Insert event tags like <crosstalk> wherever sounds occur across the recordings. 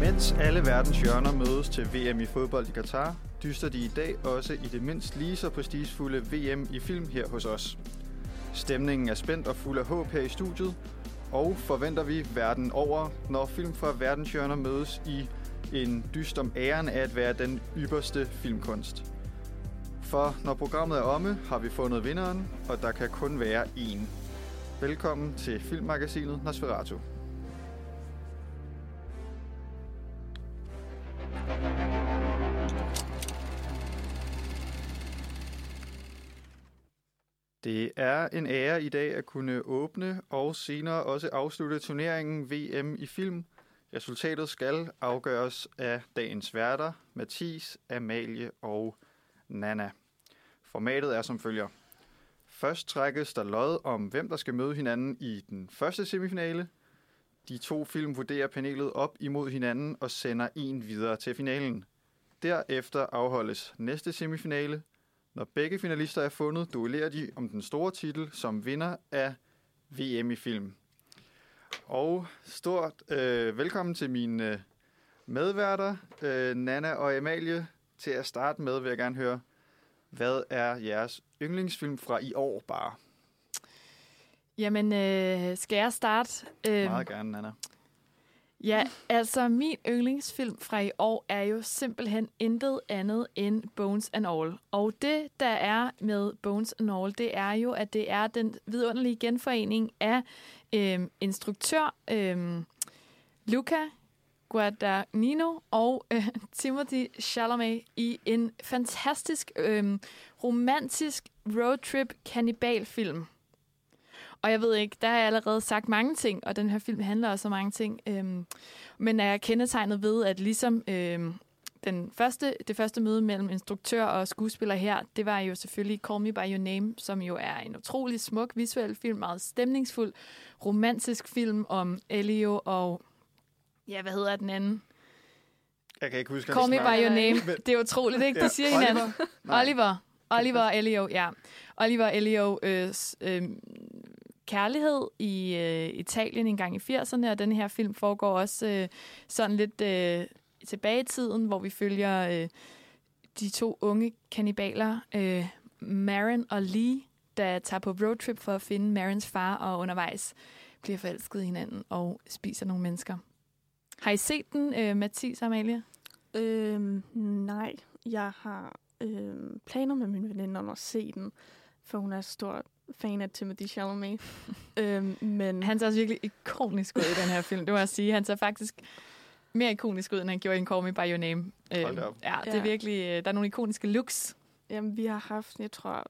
Mens alle verdens hjørner mødes til VM i fodbold i Katar, dyster de i dag også i det mindst lige så prestigefulde VM i film her hos os. Stemningen er spændt og fuld af håb her i studiet, og forventer vi verden over, når film fra verdens hjørner mødes i en dyst om æren af at være den ypperste filmkunst. For når programmet er omme, har vi fundet vinderen, og der kan kun være én. Velkommen til filmmagasinet Nosferatu. Det er en ære i dag at kunne åbne og senere også afslutte turneringen VM i film. Resultatet skal afgøres af dagens værter, Mathis, Amalie og Nana. Formatet er som følger. Først trækkes der lod om, hvem der skal møde hinanden i den første semifinale. De to film vurderer panelet op imod hinanden og sender en videre til finalen. Derefter afholdes næste semifinale. Når begge finalister er fundet, duellerer de om den store titel som vinder af VM i film. Og stort øh, velkommen til mine øh, medværter, øh, Nana og Amalie. Til at starte med vil jeg gerne høre, hvad er jeres yndlingsfilm fra i år bare? Jamen, øh, skal jeg starte? Øh, Meget gerne, Nana. Ja, altså min yndlingsfilm fra i år er jo simpelthen intet andet end Bones and All. Og det, der er med Bones and All, det er jo, at det er den vidunderlige genforening af øh, instruktør øh, Luca Guadagnino og øh, Timothy Chalamet i en fantastisk øh, romantisk roadtrip kannibalfilm. Og jeg ved ikke, der har jeg allerede sagt mange ting, og den her film handler også om mange ting. Øhm, men er kendetegnet ved, at ligesom øhm, den første, det første møde mellem instruktør og skuespiller her, det var jo selvfølgelig Call Me By Your Name, som jo er en utrolig smuk visuel film, meget stemningsfuld, romantisk film om Elio og, ja, hvad hedder den anden? Jeg kan ikke huske, Call Me By. Your Name. Det er utroligt, ikke? Ja, De siger Oliver? hinanden. Nej. Oliver. Oliver og Elio, ja. Oliver Elio øh, øh, kærlighed i øh, Italien en gang i 80'erne, og den her film foregår også øh, sådan lidt øh, tilbage i tiden, hvor vi følger øh, de to unge kannibaler, øh, Marin og Lee, der tager på roadtrip for at finde Marins far, og undervejs bliver forelsket i hinanden og spiser nogle mennesker. Har I set den, øh, Mathis og Amalie? Øhm, nej, jeg har øhm, planer med min veninde om at se den, for hun er stor fan af Timothy Chalamet. <laughs> øhm, men Han ser også virkelig ikonisk ud i den her film. Det må jeg sige. Han ser faktisk mere ikonisk ud, end han gjorde i en Call Me By Your Name. Op. ja, det er Ja. virkelig... øh, Der er nogle ikoniske looks. jamen, vi har haft, jeg tror,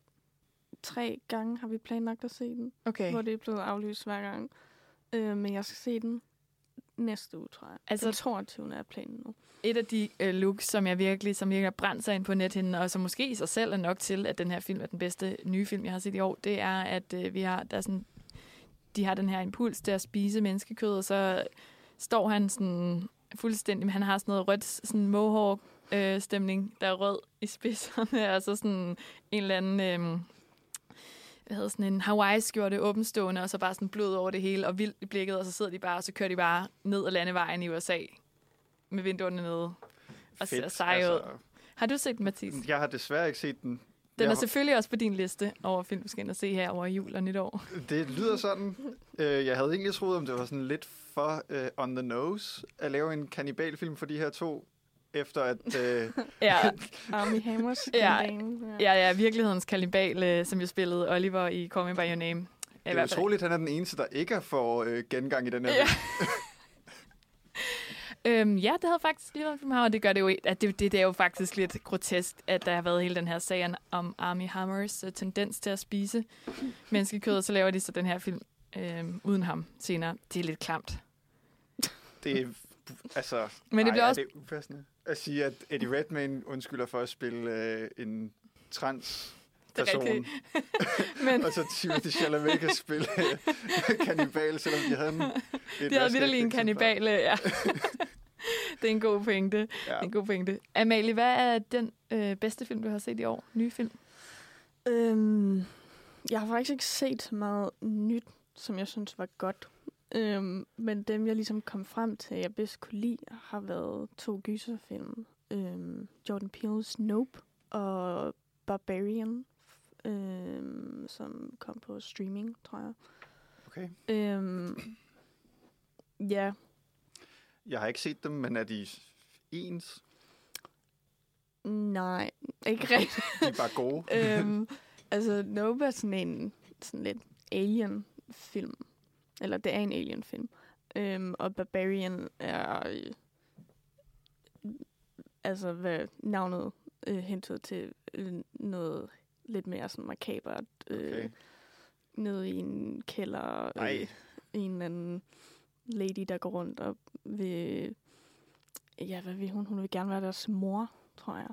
tre gange har vi planlagt at se den, Okay. hvor det er blevet aflyst hver gang. Øh, men jeg skal se den næste uge, tror jeg. Altså- den 22. er planen nu. Et af de øh, looks, som jeg virkelig, som virkelig har brændt sig ind på nethinden, og som måske i sig selv er nok til, at den her film er den bedste nye film, jeg har set i år, det er, at øh, vi har, der er sådan, de har den her impuls til at spise menneskekød, og så står han sådan fuldstændig, han har sådan noget rødt, sådan mohawk øh, stemning, der er rød i spidserne, <laughs> og så sådan en eller anden, øh, hvad hedder sådan en Hawaii-skjorte åbenstående, og så bare sådan blod over det hele, og vildt i blikket, og så sidder de bare, og så kører de bare ned ad landevejen i USA, med vinduerne nede. Og ser sej ud. Har du set den, Mathis? Jeg har desværre ikke set den. Den Jeg er selvfølgelig også på din liste over film, du skal ind og se her over jul og nytår. Det lyder sådan. Øh, jeg havde egentlig troet, om det var sådan lidt for uh, on the nose at lave en kannibalfilm for de her to, efter at... Øh, <laughs> Ja, Army Hammers Ja. ja, ja virkelighedens kalibal, øh, som jo spillede Oliver i Call Me By Your Name. det I er hvert fald. utroligt, han er den eneste, der ikke får øh, gengang i den her Ja. <laughs> Øhm, ja, det havde faktisk lige været her, og det gør det jo, at det, det, det er jo faktisk lidt grotesk, at der har været hele den her sag om Army Hammers uh, tendens til at spise <laughs> menneskekød, og så laver de så den her film øhm, uden ham senere. Det er lidt klamt. Det er... Altså, Men det ej, bliver er også- det at sige, at Eddie Redmayne undskylder for at spille øh, en trans Det er person. <laughs> Men og så Timothy Chalamet kan spille øh, kannibal, selvom de havde en... et de havde virkelig en kannibale, ja. <laughs> det er en god pointe. Ja. Det er en god pointe. Amalie, hvad er den øh, bedste film, du har set i år? Nye film? Øhm, Jeg har faktisk ikke set så meget nyt, som jeg synes var godt. Øhm, men dem, jeg ligesom kom frem til, jeg bedst kunne lide, har været to gyserfilm. Øhm, Jordan Peele's Nope og Barbarian, øhm, som kom på streaming, tror jeg. Okay. Øhm, ja, Jeg har ikke set dem, men er de ens? nej, ikke <laughs> rigtigt. De er bare gode. øhm, altså, Nope er sådan en sådan lidt alien-film. Eller det er en alien-film. Øhm, og Barbarian er... Øh, altså, hvad navnet øh, hentede til øh, noget lidt mere sådan makabert. Øh, Okay. Nede i en kælder. Nej. Øh, en eller anden lady, der går rundt og vil... Ja, hvad vil hun? Hun vil gerne være deres mor, tror jeg.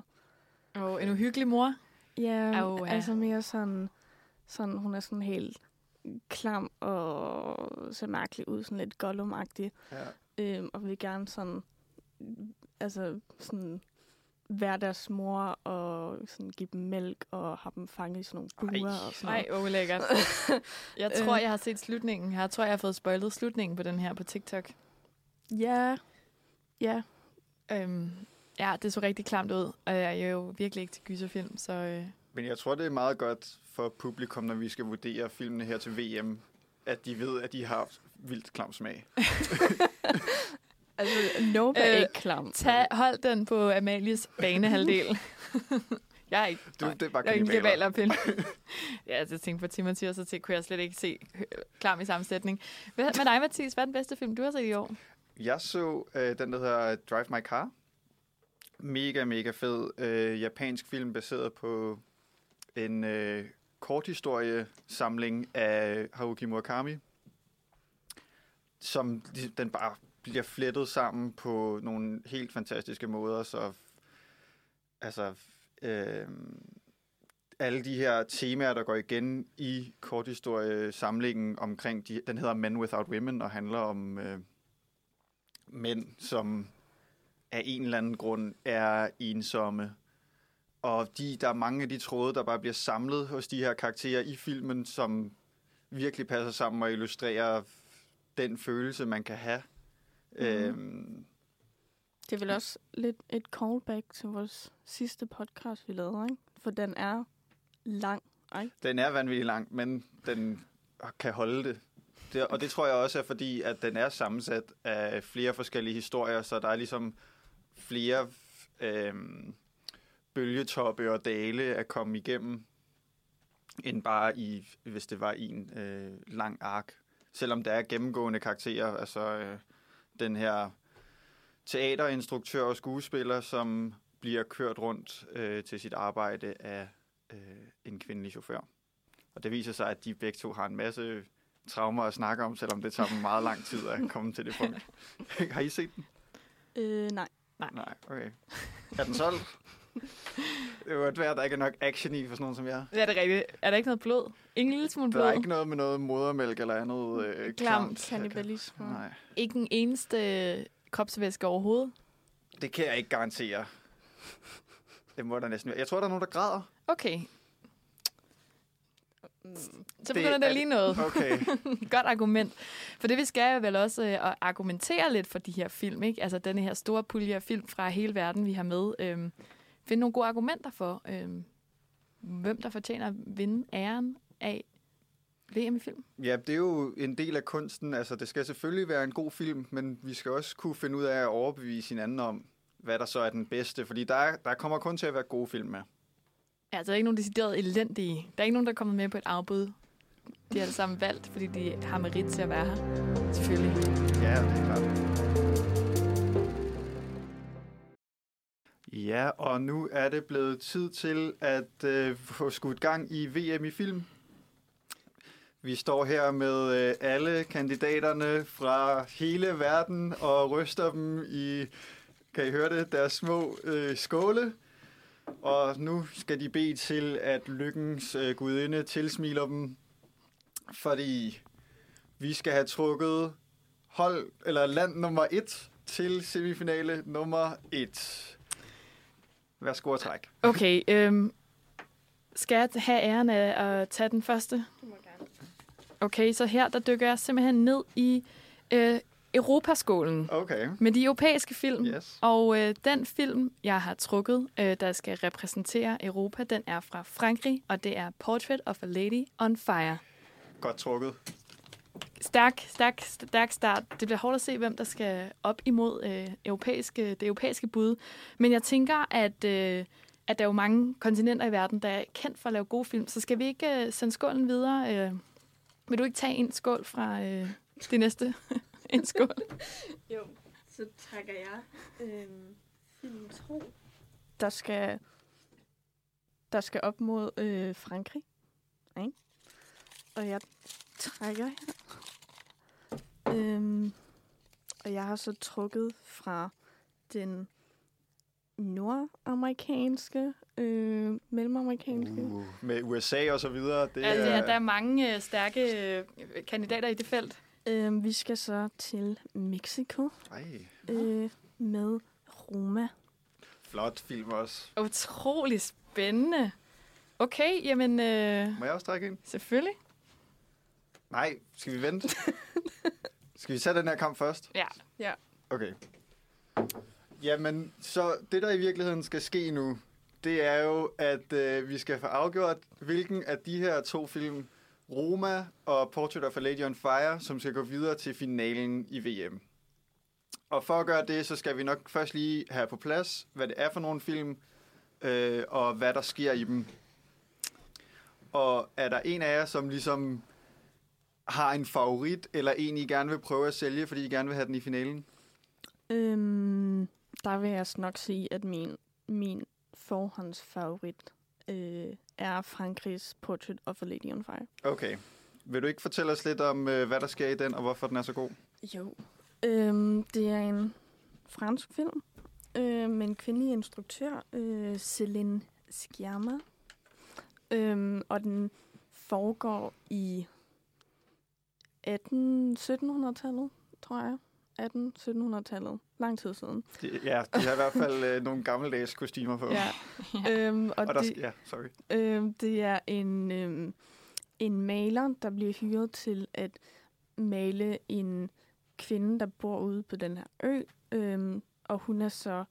Og en uhyggelig mor. Ja, oh, ja. altså mere sådan, sådan, hun er sådan helt klam og ser mærkelig ud, sådan lidt gollum-agtig, Ja. øhm, og vil gerne sådan, altså sådan være deres mor og sådan give dem mælk og have dem fanget i sådan nogle Ej. buer og sådan Nej, noget. oh, lækkert. <laughs> Jeg Øh. tror, jeg har set slutningen. Jeg tror, jeg har fået spoilet slutningen på den her på TikTok. Ja, ja, Øhm, ja, det så rigtig klamt ud, og jeg er jo virkelig ikke til gyserfilm, så øh, Men jeg tror, det er meget godt for publikum, når vi skal vurdere filmene her til VM, at de ved, at de har vildt klam smag. <laughs> altså Nope er Øh, ikke klam. tag, hold den på Amalies banehalvdel. <laughs> jeg er ikke, Du, det er bare jeg er ikke en <laughs> ja, altså, jeg tænkte på Timothy, og så tænkte, kunne jeg slet ikke se øh, klam i sammensætning. Hvad med dig, Mathis? Hvad er den bedste film, du har set i år? Jeg så øh, den, der hedder Drive My Car. Mega, mega fed øh, japansk film, baseret på en øh, korthistorie-samling af Haruki Murakami, som den bare bliver flettet sammen på nogle helt fantastiske måder, så altså øh, alle de her temaer, der går igen i korthistorie-samlingen omkring, de, den hedder Men Without Women, og handler om øh, mænd, som af en eller anden grund er ensomme. Og de, der er mange af de tråde, der bare bliver samlet hos de her karakterer i filmen, som virkelig passer sammen og illustrerer den følelse, man kan have. Mhm. Øhm, Det er vel også lidt et callback til vores sidste podcast, vi lavede, ikke? For den er lang, ikke? den er vanvittig lang, men den kan holde det. det. Og det tror jeg også er fordi, at den er sammensat af flere forskellige historier, så der er ligesom flere øhm, bølgetoppe og dale at komme igennem, end bare i, hvis det var en øh, lang ark. Selvom der er gennemgående karakterer, altså øh, den her teaterinstruktør og skuespiller, som bliver kørt rundt øh, til sit arbejde af øh, en kvindelig chauffør. Og det viser sig, at de begge to har en masse traumer at snakke om, selvom det tager dem meget lang tid at komme til det punkt. <laughs> har I set den? Øh, nej. Nej, okay. Er den solgt? Det er jo et værd, der ikke er nok action i for sådan nogen som jeg. Ja, det er rigtigt. Er der ikke noget blod? Ingen lille smule Der blod? er ikke noget med noget modermælk eller andet øh, Klamt. klamt. Kannibalisme. Nej, Ikke en eneste kropsvæske overhovedet? det kan jeg ikke garantere. Det må der næsten være. Jeg tror, der er nogen, der græder. Okay, så begynder det er- at lige noget. Okay. <laughs> Godt argument. For det vi skal er vel også øh, at argumentere lidt for de her film, ikke? Altså denne her store pulje af film fra hele verden, vi har med. Øhm, finde nogle gode argumenter for, øhm, hvem der fortjener at vinde æren af VM i film. Ja, det er jo en del af kunsten. Altså, det skal selvfølgelig være en god film, men vi skal også kunne finde ud af at overbevise hinanden om, hvad der så er den bedste. Fordi der, er, der kommer kun til at være gode film med. Ja, altså, der er ikke nogen decideret elendige. Der er ikke nogen, der er kommet med på et afbud. De er alle sammen valgt, fordi de har merit til at være her. Selvfølgelig. Ja, det er klart. Ja, og nu er det blevet tid til at øh, få skudt gang i VM i film. Vi står her med øh, alle kandidaterne fra hele verden og ryster dem i, kan I høre det, deres små øh, skåle. Og nu skal de bede til, at lykkens øh, gudinde tilsmiler dem, fordi vi skal have trukket hold, eller land nummer 1 til semifinale nummer 1. Vær sko træk. Okay, øhm, skal jeg have æren af at tage den første? Du må gerne. Okay, så her der dykker jeg simpelthen ned i øh, Europaskålen okay. med de europæiske film. Yes. Og øh, den film, jeg har trukket, øh, der skal repræsentere Europa, den er fra Frankrig, og det er Portrait of a Lady on Fire. Godt trukket. Stærk, stærk, stærk start. Det bliver hårdt at se, hvem der skal op imod øh, europæiske, det europæiske bud. Men jeg tænker, at, øh, at der er jo mange kontinenter i verden, der er kendt for at lave gode film. Så skal vi ikke øh, sende skålen videre? Øh, vil du ikke tage en skål fra øh, det næste? <laughs> en skål. Jo, så trækker jeg øhm, film 2. Der skal, der skal op mod øh, Frankrig. Ikke? Og jeg trækker her. Øhm, og jeg har så trukket fra den nordamerikanske, øh, mellemamerikanske. Uh, med USA og så videre. Det Altså, er, ja, der er mange øh, stærke øh, kandidater i det felt. Øhm, vi skal så til Mexico Ej, øh, med Roma. flot film også. Utrolig spændende. Okay, jamen øh, Må jeg også trække en? selvfølgelig. Nej, skal vi vente? <laughs> skal vi tage den her kamp først? Ja. Okay. Jamen, så det der i virkeligheden skal ske nu, det er jo, at øh, vi skal få afgjort, hvilken af de her to film, Roma og Portrait of a Lady on Fire, som skal gå videre til finalen i VM. Og for at gøre det, så skal vi nok først lige have på plads, hvad det er for nogle film, øh, og hvad der sker i dem. Og er der en af jer, som ligesom har en favorit, eller en, I gerne vil prøve at sælge, fordi I gerne vil have den i finalen? Øhm, der vil jeg nok sige, at min, min forhåndsfavorit øh, er Frankrigs Portrait of a Lady on Fire. Okay. Vil du ikke fortælle os lidt om, øh, hvad der sker i den, og hvorfor den er så god? Jo. Øhm, det er en fransk film øh, med en kvindelig instruktør, øh, Céline Sciamma. Øhm, og den foregår i 18-1700-tallet, tror jeg. 18-1700-tallet. Lang tid siden. De, ja, de har i hvert fald øh, nogle gammeldags kostymer på. Ja. <laughs> øhm, og Og der, det, ja, sorry. Øhm, det er en, øhm, en maler, der bliver hyret til at male en kvinde, der bor ude på den her ø. Øhm, og hun er så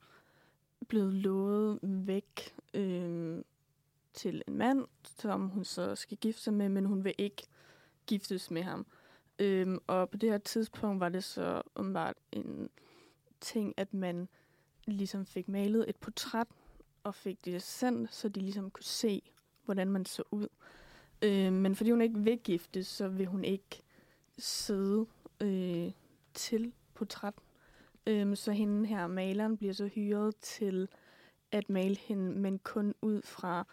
blevet lovet væk øhm, til en mand, som hun så skal gifte sig med, men hun vil ikke giftes med ham. Øhm, og på det her tidspunkt var det så åbenbart en ting, at man ligesom fik malet et portræt og fik det sendt, så de ligesom kunne se, hvordan man så ud. Øh, men fordi hun ikke vil gifte, så vil hun ikke sidde øh, til portræt. Øh, så hende her, maleren, bliver så hyret til at male hende, men kun ud fra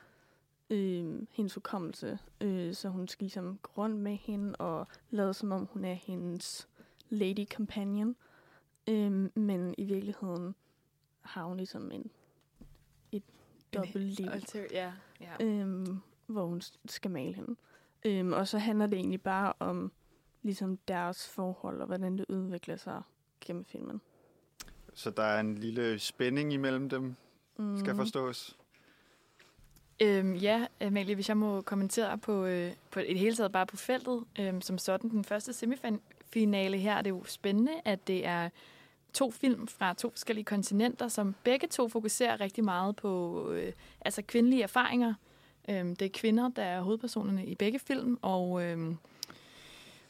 øh, hendes hukommelse. Øh, så hun skal ligesom gå rundt med hende og lade som om hun er hendes lady companion. Øh, men i virkeligheden har hun ligesom en, et dobbelt liv ja, ja. øhm, hvor hun skal male hende. Øhm, og så handler det egentlig bare om ligesom deres forhold og hvordan det udvikler sig gennem filmen. Så der er en lille spænding imellem dem, Mm. skal forstås. Øhm, ja, Amalie, hvis jeg må kommentere på, øh, på et hele taget bare på feltet, øhm, som sådan den første semifinale her, er det jo spændende, at det er to film fra to forskellige kontinenter, som begge to fokuserer rigtig meget på øh, altså kvindelige erfaringer. Øhm, det er kvinder, der er hovedpersonerne i begge film, og øhm,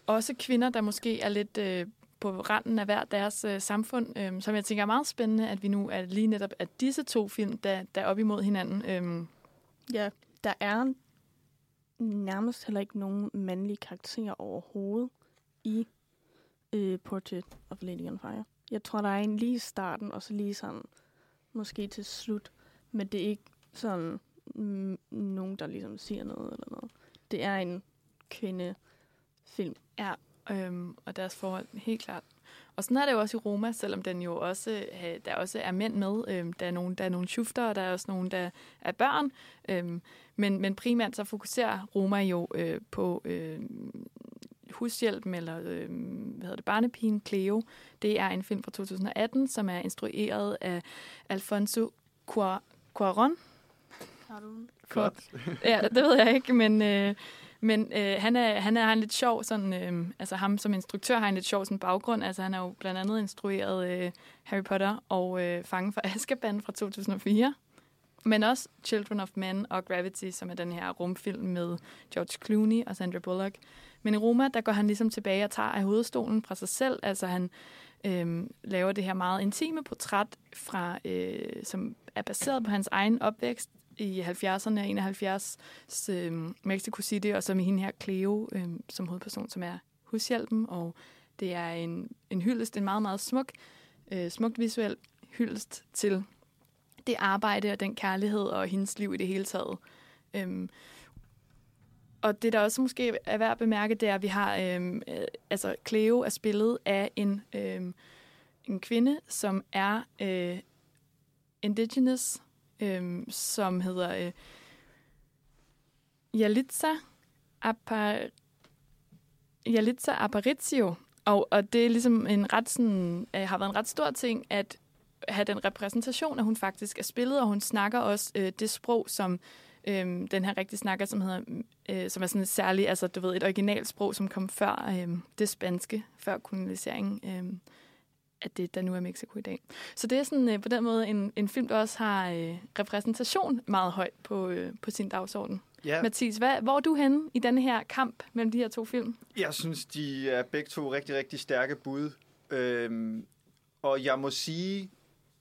også kvinder, der måske er lidt øh, på randen af hver deres øh, samfund, øhm, som jeg tænker er meget spændende, at vi nu er lige netop at disse to film, der, der er op imod hinanden. Øhm, Ja, der er nærmest heller ikke nogen mandlige karakterer overhovedet i øh, Portrait of Lady on Fire. Jeg tror, der er en lige i starten, og så lige sådan, måske til slut. Men det er ikke sådan mm, nogen, der ligesom siger noget eller noget. Det er en kvindefilm. Ja, øhm, og deres forhold, helt klart. Og sådan er det jo også i Roma, selvom den jo også, øh, der også er mænd med. Øhm, der, er nogle, der er nogle shufter, og der er også nogle, der er børn. Øhm, men, men primært så fokuserer Roma jo øh, på øh, hushjælpen, eller øh, hvad hedder det, barnepigen Cleo. Det er en film fra 2018, som er instrueret af Alfonso Cuar- Cuaron. Godt. Ja, det ved jeg ikke, men, øh, men øh, han, er, han er har en lidt sjov, sådan, øh, altså ham som instruktør har en lidt sjov sådan, baggrund. Altså han har jo blandt andet instrueret øh, Harry Potter og øh, Fangen fra Azkaban fra 2004. Men også Children of Men og Gravity, som er den her rumfilm med George Clooney og Sandra Bullock. Men i Roma, der går han ligesom tilbage og tager af hovedstolen fra sig selv. Altså han øh, laver det her meget intime portræt, fra, øh, som er baseret på hans egen opvækst i 70'erne og 71 øh, Mexico City, og så med hende her Cleo øh, som hovedperson, som er hushjælpen, og det er en, en hyldest, en meget, meget smuk, øh, smukt visuel hyldest til det arbejde og den kærlighed og hendes liv i det hele taget. Øhm, og det, der også måske er værd at bemærke, det er, at vi har, øhm, øh, altså Cleo er spillet af en, øhm, en kvinde, som er øh, indigenous, øhm, som hedder øh, Jalitza, Apar Jalitza Aparicio. Og, og det er ligesom en ret sådan, øh, har været en ret stor ting, at have den repræsentation, at hun faktisk er spillet, og hun snakker også øh, det sprog, som øh, den her rigtig snakker, som hedder, øh, som er sådan et særligt, altså du ved, et originalsprog, som kom før øh, det spanske, før koloniseringen øh, af det, der nu er Mexico i dag. Så det er sådan øh, på den måde en, en film, der også har øh, repræsentation meget højt på, øh, på sin dagsorden. Ja, Mathis, hvad, hvor er du henne i denne her kamp mellem de her to film? jeg synes, de er begge to rigtig, rigtig stærke bud. Øhm, og jeg må sige,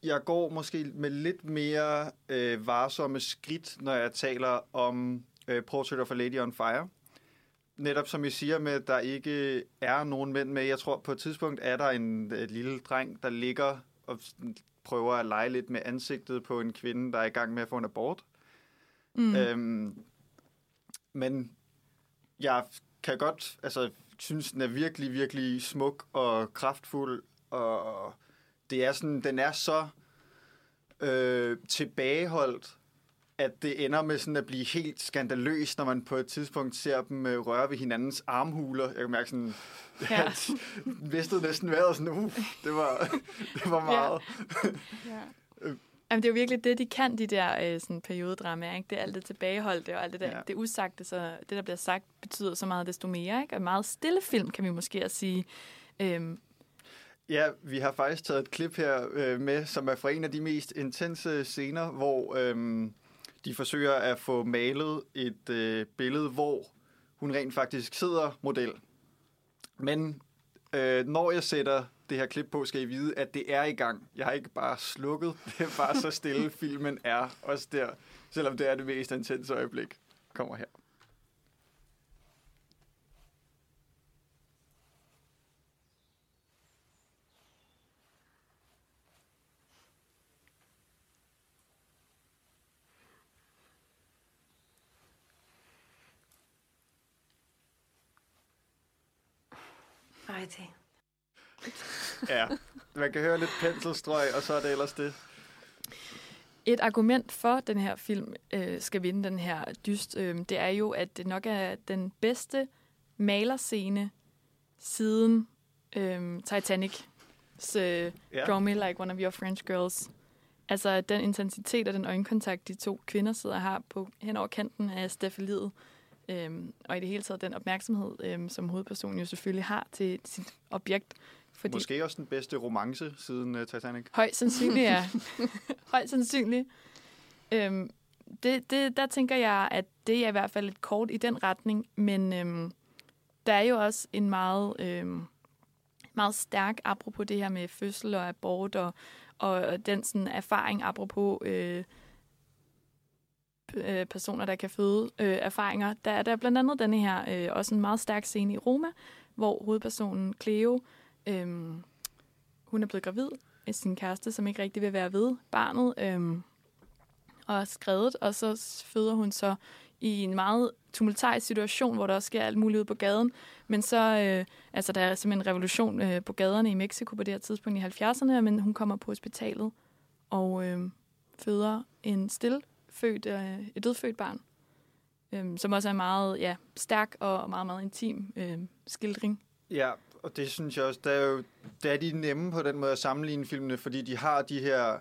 jeg går måske med lidt mere øh, varsomme skridt, når jeg taler om øh, Portrait of a Lady on Fire. Netop som I siger med, at der ikke er nogen mænd med. Jeg tror, på et tidspunkt er der en lille dreng, der ligger og prøver at lege lidt med ansigtet på en kvinde, der er i gang med at få en abort. Mm. Øhm, men jeg kan godt, altså, synes, den er virkelig, virkelig smuk og kraftfuld, og det er sådan, den er så øh, tilbageholdt, at det ender med sådan at blive helt skandaløs, når man på et tidspunkt ser dem øh, røre ved hinandens armhuler. Jeg kan mærke sådan, Ja. at mistede næsten vejret sådan, uh, det var, <laughs> det var meget. Ja. <laughs> Jamen, det er jo virkelig det, de kan, de der øh, sådan periodedramaer. Ikke? Det er alt det tilbageholdte og alt det der. Ja. Ja. Det usagte, så det, der bliver sagt, betyder så meget desto mere. Ikke? Og meget stille film, kan vi måske også sige. Øhm, Ja, vi har faktisk taget et klip her øh, med, som er fra en af de mest intense scener, hvor øh, de forsøger at få malet et øh, billede, hvor hun rent faktisk sidder model. Men øh, når jeg sætter det her klip på, skal I vide, at det er i gang. Jeg har ikke bare slukket. <laughs> Det er bare så stille, filmen er også der. Selvom det er det mest intense øjeblik. Kommer her. Rigtig. Ja, man kan høre lidt penselstrøg, og så er det ellers det. et argument for, at den her film øh, skal vinde den her dyst, øh, det er jo, at det nok er den bedste malerscene siden øh, Titanic. Så øh, Ja. Draw Me Like One of Your French Girls. Altså den intensitet og den øjenkontakt, de to kvinder sidder og har på, hen over kanten af stafeliet. Øhm, og i det hele taget den opmærksomhed, øhm, som hovedpersonen jo selvfølgelig har til sit objekt. Fordi Måske også den bedste romance siden uh, Titanic. Højst sandsynligt, ja. <laughs> Højst sandsynligt. Øhm, det, det, der tænker jeg, at det er i hvert fald et kort i den retning, men øhm, der er jo også en meget, øhm, meget stærk, apropos det her med fødsel og abort, og, og den sådan, erfaring, apropos øh, øh, personer, der kan føde øh, erfaringer. Der er der blandt andet denne her, øh, også en meget stærk scene i Roma, hvor hovedpersonen Cleo, øh, hun er blevet gravid af sin kæreste, som ikke rigtig vil være ved barnet, øh, og er skrevet, og så føder hun så i en meget tumultarisk situation, hvor der også sker alt muligt ude på gaden. Men så, øh, altså der er simpelthen en revolution øh, på gaderne i Mexico på det her tidspunkt i 70'erne, men hun kommer på hospitalet og øh, føder en født, øh, et dødfødt barn, øh, som også er en meget ja, stærk og meget, meget intim øh, skildring. Ja, og det synes jeg også, der er jo, der er de nemme på den måde at sammenligne filmene, fordi de har de her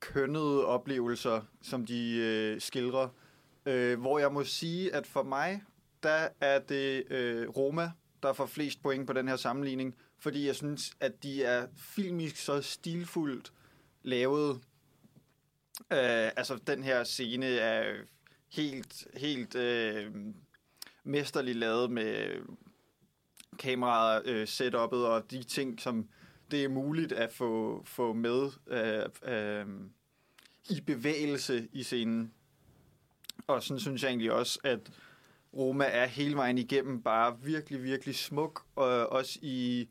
kønnede oplevelser, som de øh, skildrer. Øh, hvor jeg må sige, at for mig, der er det øh, Roma, der får flest point på den her sammenligning, fordi jeg synes, at de er filmisk så stilfuldt lavet. Øh, altså, den her scene er helt, helt øh, mesterligt lavet med kameraet, øh, setup'et og de ting, som det er muligt at få, få med øh, øh, i bevægelse i scenen. Og sådan synes jeg egentlig også, at Roma er hele vejen igennem bare virkelig, virkelig smuk, og også i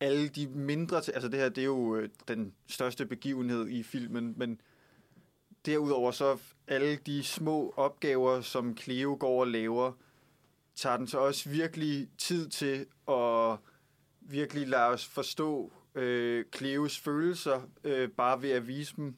alle de mindre... Altså det her, det er jo øh, den største begivenhed i filmen, men derudover så alle de små opgaver, som Cleo går og laver, tager den så også virkelig tid til at virkelig lade os forstå øh, Cleos følelser, øh, bare ved at vise dem.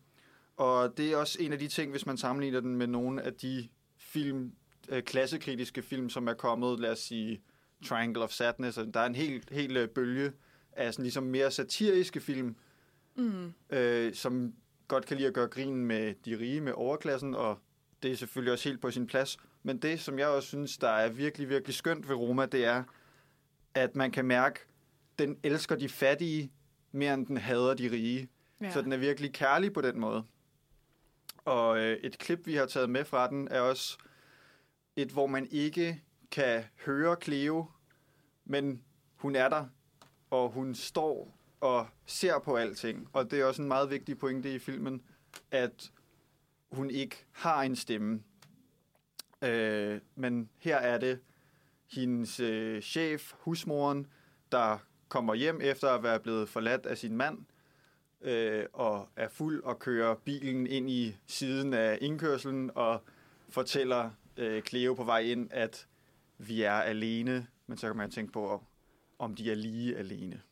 Og det er også en af de ting, hvis man sammenligner den med nogle af de film, øh, klassekritiske film, som er kommet, lad os sige, Triangle of Sadness. Altså, der er en helt, helt øh, bølge af sådan ligesom mere satiriske film, Mm. øh, som godt kan lide at gøre grin med de rige, med overklassen, og det er selvfølgelig også helt på sin plads. Men det, som jeg også synes, der er virkelig, virkelig skønt ved Roma, det er, at man kan mærke, den elsker de fattige, mere end den hader de rige. Ja. Så den er virkelig kærlig på den måde. Og øh, et klip, vi har taget med fra den, er også et, hvor man ikke kan høre Cleo, men hun er der, og hun står og ser på alting. Og det er også en meget vigtig pointe i filmen, at hun ikke har en stemme. Øh, men her er det hendes øh, chef, husmoren, der kommer hjem efter at være blevet forladt af sin mand, øh, og er fuld og kører bilen ind i siden af indkørselen og fortæller øh, Cleo på vej ind, at vi er alene, men så kan man tænke på, om de er lige alene.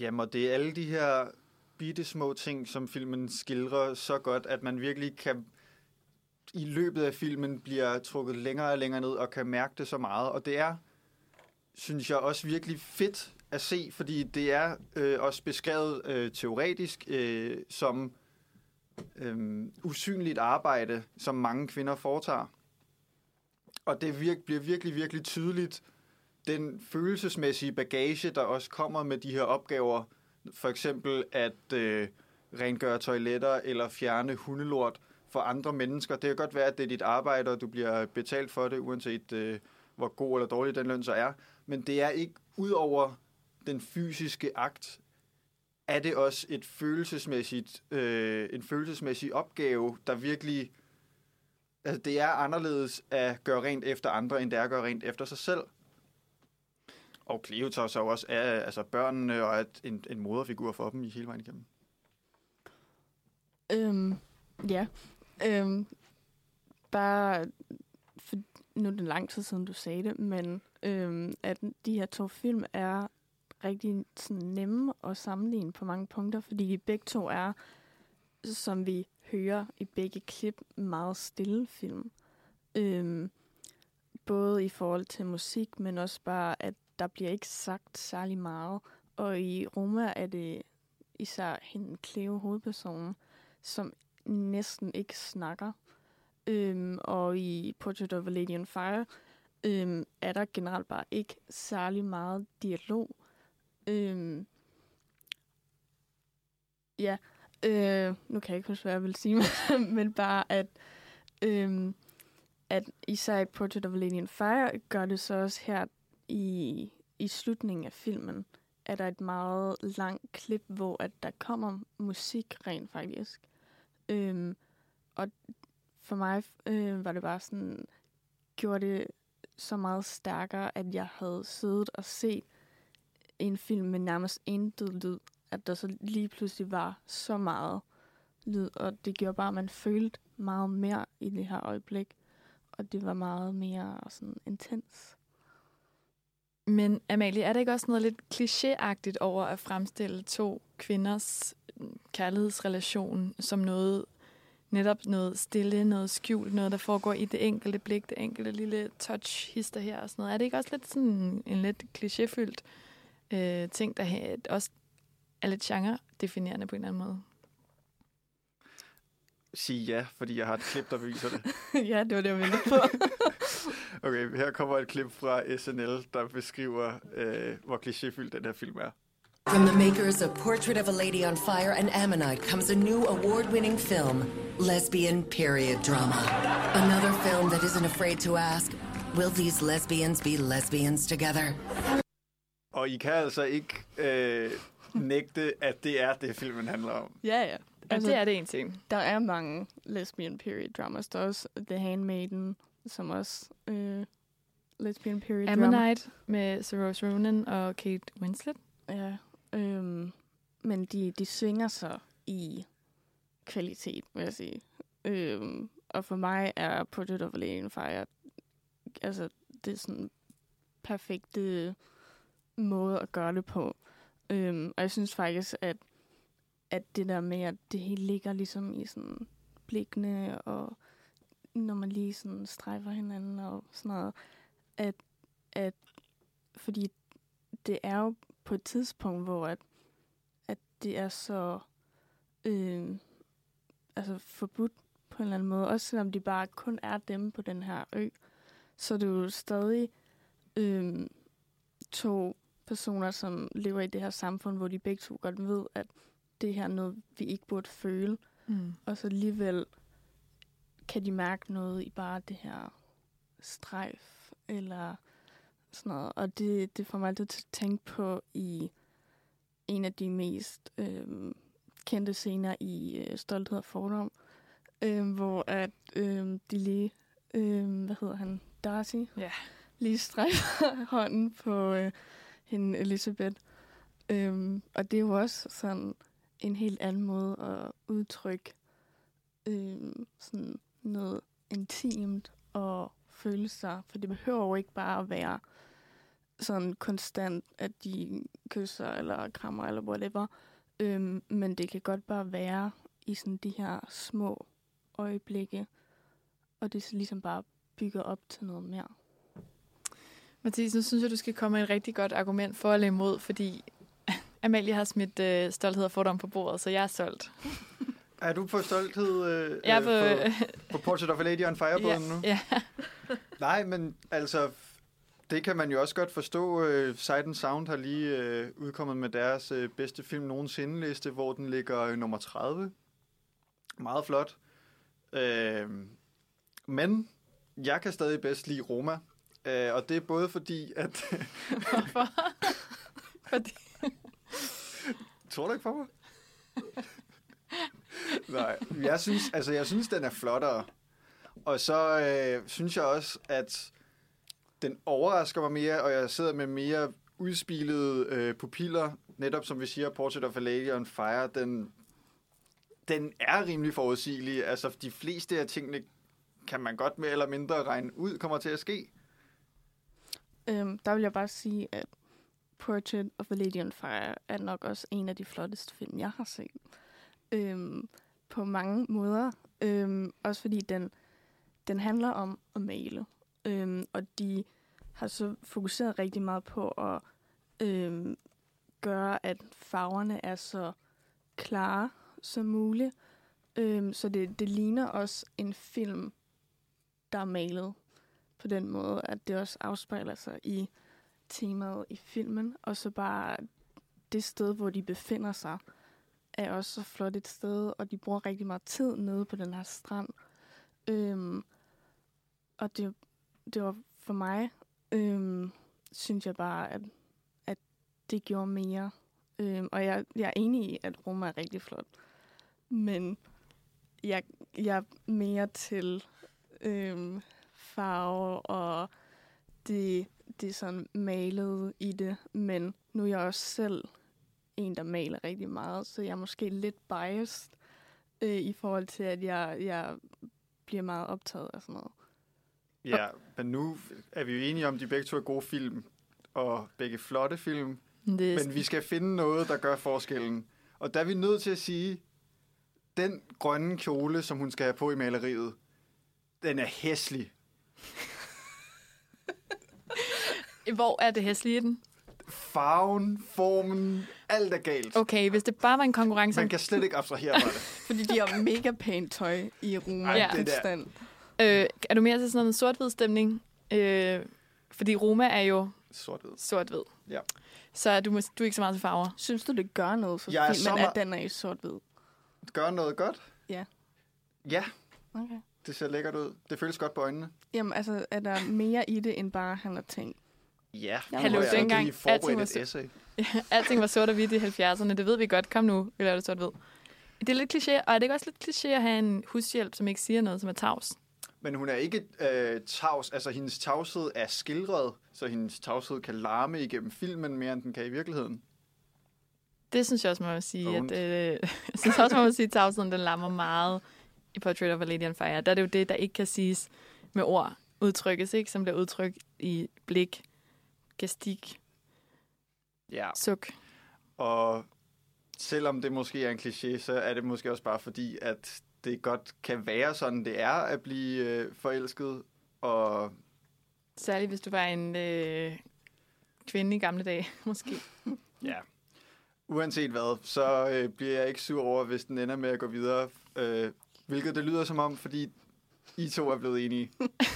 Jamen, og det er alle de her bitte små ting, som filmen skildrer så godt, at man virkelig kan i løbet af filmen bliver trukket længere og længere ned og kan mærke det så meget. Og det er, synes jeg, også virkelig fedt at se, fordi det er øh, også beskrevet øh, teoretisk øh, som øh, usynligt arbejde, som mange kvinder foretager. Og det virk, bliver virkelig, virkelig tydeligt, den følelsesmæssige bagage, der også kommer med de her opgaver, for eksempel at øh, rengøre toiletter eller fjerne hundelort for andre mennesker. Det kan godt være, at det er dit arbejde, og du bliver betalt for det, uanset øh, hvor god eller dårlig den løn så er. Men det er ikke ud over den fysiske akt, er det også et følelsesmæssigt, øh, en følelsesmæssig opgave, der virkelig... Altså, det er anderledes at gøre rent efter andre, end det er at gøre rent efter sig selv. Og Cleo tager jo også er altså børnene og er en, en moderfigur for dem i hele vejen igennem. Øhm, ja. Øhm, bare, for, nu er det lang tid siden, du sagde det, men øhm, at de her to film er rigtig sådan, nemme at sammenligne på mange punkter, fordi de begge to er, som vi hører i begge klip, meget stille film. Øhm, både i forhold til musik, men også bare, at der bliver ikke sagt særlig meget. Og i Roma er det især hende, Cleo, hovedpersonen, som næsten ikke snakker. Øhm, og i Portrait of a Lady on Fire øhm, er der generelt bare ikke særlig meget dialog. Øhm, ja, øh, nu kan jeg ikke huske, hvad jeg vil sige, <laughs> men bare at, øhm, at især i Portrait of a Lady on Fire gør det så også her i, i slutningen af filmen, er der et meget langt klip, hvor at der kommer musik rent faktisk. Øhm, og for mig øh, var det bare sådan, gjorde det så meget stærkere, at jeg havde siddet og set en film med nærmest intet lyd, at der så lige pludselig var så meget lyd, og det gjorde bare, at man følte meget mere i det her øjeblik, og det var meget mere sådan intens. Men Amalie, er der ikke også noget lidt klichéagtigt over at fremstille to kvinders mm, kærlighedsrelation som noget, netop noget stille, noget skjult, noget, der foregår i det enkelte blik, det enkelte lille touch-hister her og sådan noget? Er det ikke også lidt sådan en lidt klichéfyldt øh, ting, der også er lidt genre-definerende på en eller anden måde? Sige ja, fordi jeg har et klip, der beviser det. <laughs> ja, det var det, jeg ville på. <laughs> Okay, her kommer et klip fra SNL, der beskriver, øh, hvor klichéfyldt den her film er. From the makers of Portrait of a Lady on Fire and Ammonite comes a new award winning film, Lesbian Period Drama. Another film that isn't afraid to ask Will these lesbians be lesbians together? Og I kan altså ikke øh, nægte, at det er det, filmen handler om. ja, ja. Altså, det er det en ting. Der er mange lesbian period dramas. Der er også The Handmaiden, som også øh, lesbian period drama. Ammonite med Saoirse Ronan og Kate Winslet. Ja, øhm, men de, de svinger sig i kvalitet, vil jeg sige. Øhm, og for mig er Portrait of a Lady on Fire, altså det er sådan perfekte måde at gøre det på. Øhm, og jeg synes faktisk, at, at det der med, at det hele ligger ligesom i sådan blikkene, og når man lige sådan strejfer hinanden og sådan noget, at, at fordi det er jo på et tidspunkt, hvor at, at det er så øh, altså forbudt på en eller anden måde. Også selvom de bare kun er dem på den her ø, så er det jo stadig øh, to personer, som lever i det her samfund, hvor de begge to godt ved, at det her er noget, vi ikke burde føle. Mm. Og så alligevel kan de mærke noget i bare det her strejf, eller sådan noget. Og det, det får mig altid til at tænke på i en af de mest øh, kendte scener i øh, Stolthed og Fordom, øh, hvor at øh, de lige, øh, hvad hedder han, Darcy, Ja. lige strækker <laughs> hånden på øh, hende Elisabeth. Øhm, og det er jo også sådan en helt anden måde at udtrykke øhm, sådan noget intimt og følelser. For det behøver jo ikke bare at være sådan konstant, at de kysser eller krammer eller whatever. Øhm, men det kan godt bare være i sådan de her små øjeblikke. Og det så ligesom bare bygger op til noget mere. Mathis, nu synes jeg, du skal komme med et rigtig godt argument for eller imod, fordi <laughs> Amalie har smidt øh, stolthed og fordom på bordet, så jeg er stolt. <laughs> Er du på stolthed øh, Jeg er på... øh, på, på <laughs> Portrait of a Lady on Fire ja, nu? ja. Nej, men altså, det kan man jo også godt forstå. Øh, Sight and Sound har lige øh, udkommet med deres øh, bedste film nogensinde liste, hvor den ligger øh, nummer 30. Meget flot. Øh, men jeg kan stadig bedst lide Roma. Øh, og det er både fordi, at... <laughs> Hvorfor? <laughs> fordi... Tror du ikke på mig? Nej, jeg synes, altså, jeg synes, den er flottere. Og så øh, synes jeg også, at den overrasker mig mere, og jeg sidder med mere udspilede øh, pupiller. Netop som vi siger, Portrait of a Lady on Fire, den, den er rimelig forudsigelig. Altså, de fleste af tingene kan man godt mere eller mindre regne ud, kommer til at ske. Øhm, der vil jeg bare sige, at Portrait of a Lady on Fire er nok også en af de flotteste film, jeg har set. Øhm, på mange måder. Øhm, også fordi den, den handler om at male. Øhm, og de har så fokuseret rigtig meget på at øhm, gøre, at farverne er så klare som muligt. Øhm, så det, det ligner også en film, der er malet på den måde, at det også afspejler sig i temaet i filmen, og så bare det sted, hvor de befinder sig, er også så flot et sted, og de bruger rigtig meget tid nede på den her strand. Øhm, og det, det var for mig, øhm, synes jeg bare, at, at det gjorde mere. Øhm, og jeg, jeg er enig i, at Roma er rigtig flot. Men jeg, jeg er mere til øhm, farve og det, det sådan malet i det. Men nu er jeg også selv en, der maler rigtig meget, så jeg er måske lidt biased øh, i forhold til, at jeg, jeg bliver meget optaget af sådan noget. Ja, men nu er vi jo enige om, at de begge to er gode film. og begge flotte film. Det, Men vi skal finde noget, der gør forskellen. Og der er vi nødt til at sige, den grønne kjole, som hun skal have på i maleriet, den er hæslig. Hvor er det hæslige i den? Farven, formen, alt er galt. Okay, hvis det bare var en konkurrence... Man kan slet ikke abstrahere fra det. <laughs> Fordi de har mega pænt tøj i Roma. Ej, det der- stand. Øh, er du mere til sådan noget sort-hvid stemning? Øh, fordi Roma er jo Sort-hvid. sort-hvid. Ja. Så er du, mås- du er ikke så meget til farver. Synes du, det gør noget for Jeg er filmen, at den er i sort-hvid? Gør noget godt? Ja. Ja, Okay. det ser lækkert ud. Det føles godt på øjnene. Jamen, altså, er der mere i det, end bare han har tænkt? Ja, Hallo, nu har jeg dengang alting var et essay. <laughs> Alting var sort og hvidt i 70'erne. Det ved vi godt. Kom nu, vi laver det sort-hvid. Det er lidt kliché, og er det ikke også lidt kliché at have en hushjælp, som ikke siger noget, som er tavs? Men hun er ikke øh, tavs. Altså, hendes tavshed er skildret, så hendes tavshed kan larme igennem filmen mere, end den kan i virkeligheden. Det synes jeg også, man må sige. At, øh, <laughs> jeg synes også, man må sige, at tavsheden den lammer meget i Portrait of a Lady on Fire. Der er det jo det, der ikke kan siges med ord, udtrykkes, ikke? som bliver udtrykt i blik, gestik, Ja. suk. Og selvom det måske er en kliché, så er det måske også bare fordi, at det godt kan være sådan, det er at blive øh, forelsket. Og Særligt hvis du var en øh, kvinde i gamle dage, <laughs> måske. ja, uanset hvad, så øh, bliver jeg ikke sur over, hvis den ender med at gå videre. Øh, hvilket det lyder som om, fordi I to er blevet enige. <laughs>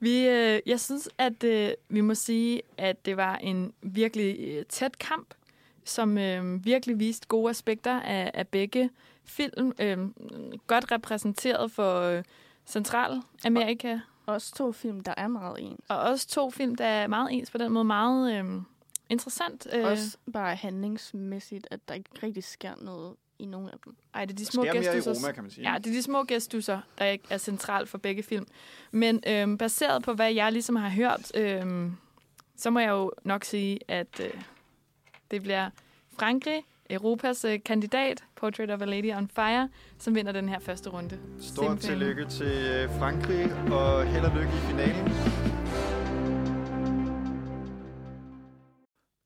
Vi, øh, jeg synes, at øh, vi må sige, at det var en virkelig øh, tæt kamp, som øh, virkelig viste gode aspekter af, af begge film. Øh, godt repræsenteret for øh, Centralamerika. Også to film, der er meget ens. Og også to film, der er meget ens på den måde. Meget øh, interessant. Øh, Også bare handlingsmæssigt, at der ikke rigtig sker noget i nogen af dem. ej, det er de små gestusser. Roma, kan man sige. Ja, det er de små gestusser, der er centralt for begge film. Men øhm, baseret på, hvad jeg ligesom har hørt, øhm, så må jeg jo nok sige, at øh, det bliver Frankrig, Europas øh, kandidat, Portrait of a Lady on Fire, som vinder den her første runde. Stort tillykke til øh, Frankrig, og held og lykke i finalen.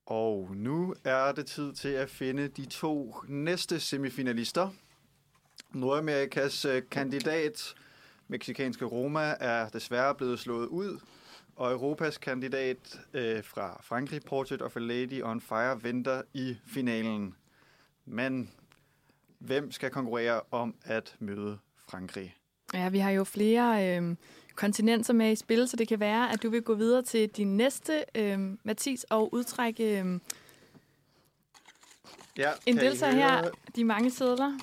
Og nu er det tid til at finde de to næste semifinalister. Nordamerikas øh, kandidat, meksikanske Roma, er desværre blevet slået ud. Og Europas kandidat øh, fra Frankrig, Portrait of a Lady on Fire, venter i finalen. Men hvem skal konkurrere om at møde Frankrig? Ja, vi har jo flere øh, kontinenter med i spil, så det kan være, at du vil gå videre til din næste, øh, Mathis, og udtrække øh, Ja, en deltager her. De mange sædler.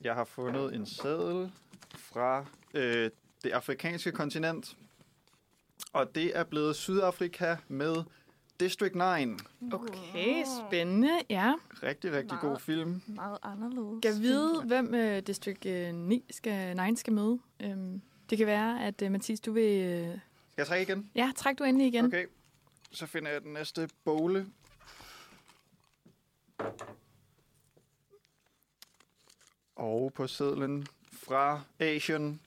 Jeg har fundet en seddel fra øh, det afrikanske kontinent. Og det er blevet Sydafrika med District 9. Okay, spændende. Ja. Rigtig, rigtig god Meget. film. Meget anderledes. Skal vide, hvem øh, District øh, 9 skal, 9 skal møde. Øhm, det kan være, at øh, Mathis, du vil... Øh, Skal jeg trække igen? ja, træk du endelig igen. Okay. Så finder jeg den næste bowle. Og på sedlen fra Asien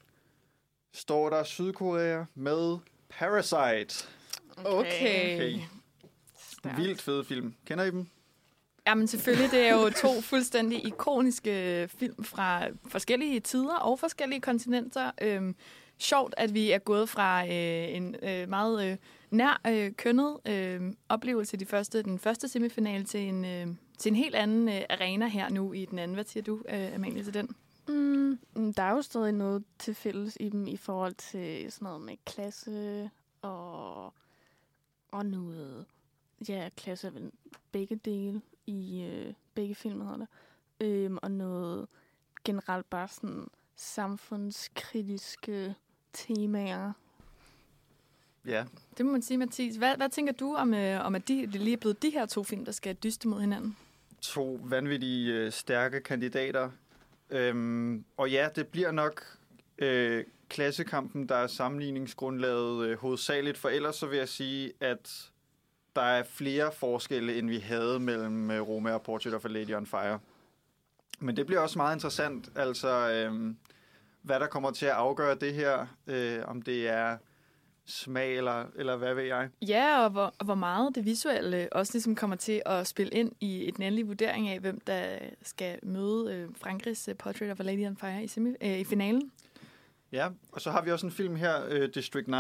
står der Sydkorea med Parasite. Okay. Okay. Stærkt. Vildt fed film. Kender I dem? Jamen selvfølgelig, det er jo to fuldstændig ikoniske øh, film fra forskellige tider og forskellige kontinenter. Øhm, sjovt, at vi er gået fra øh, en øh, meget øh, nær øh, kønnet øh, oplevelse de første, den første semifinale til en, øh, til en helt anden øh, arena her nu i den anden. Hvad siger du, øh, Amalie, til den? Mm, der er jo stadig noget til fælles i dem i forhold til sådan noget med klasse og, og noget... Ja, klasse er vel begge dele i øh, begge film, hedder det. Øhm, og noget generelt bare sådan samfundskritiske temaer. Ja. Det må man sige, Mathis. Hvad, hvad tænker du om, øh, om at de, det lige er blevet de her to film, der skal dyste mod hinanden? To vanvittige øh, stærke kandidater. Øhm, og ja, det bliver nok øh, klassekampen, der er sammenligningsgrundlaget øh, hovedsageligt. For ellers så vil jeg sige, at der er flere forskelle, end vi havde mellem øh, Roma og Portrait of a Lady on Fire. Men det bliver også meget interessant, altså øh, hvad der kommer til at afgøre det her. Øh, om det er smag, eller, eller hvad ved jeg. Ja, og hvor, og hvor meget det visuelle også ligesom kommer til at spille ind i et endelig vurdering af, hvem der skal møde øh, Frankrigs øh, Portrait of a Lady on Fire i, semi, øh, i finalen. Ja, og så har vi også en film her, øh, District 9,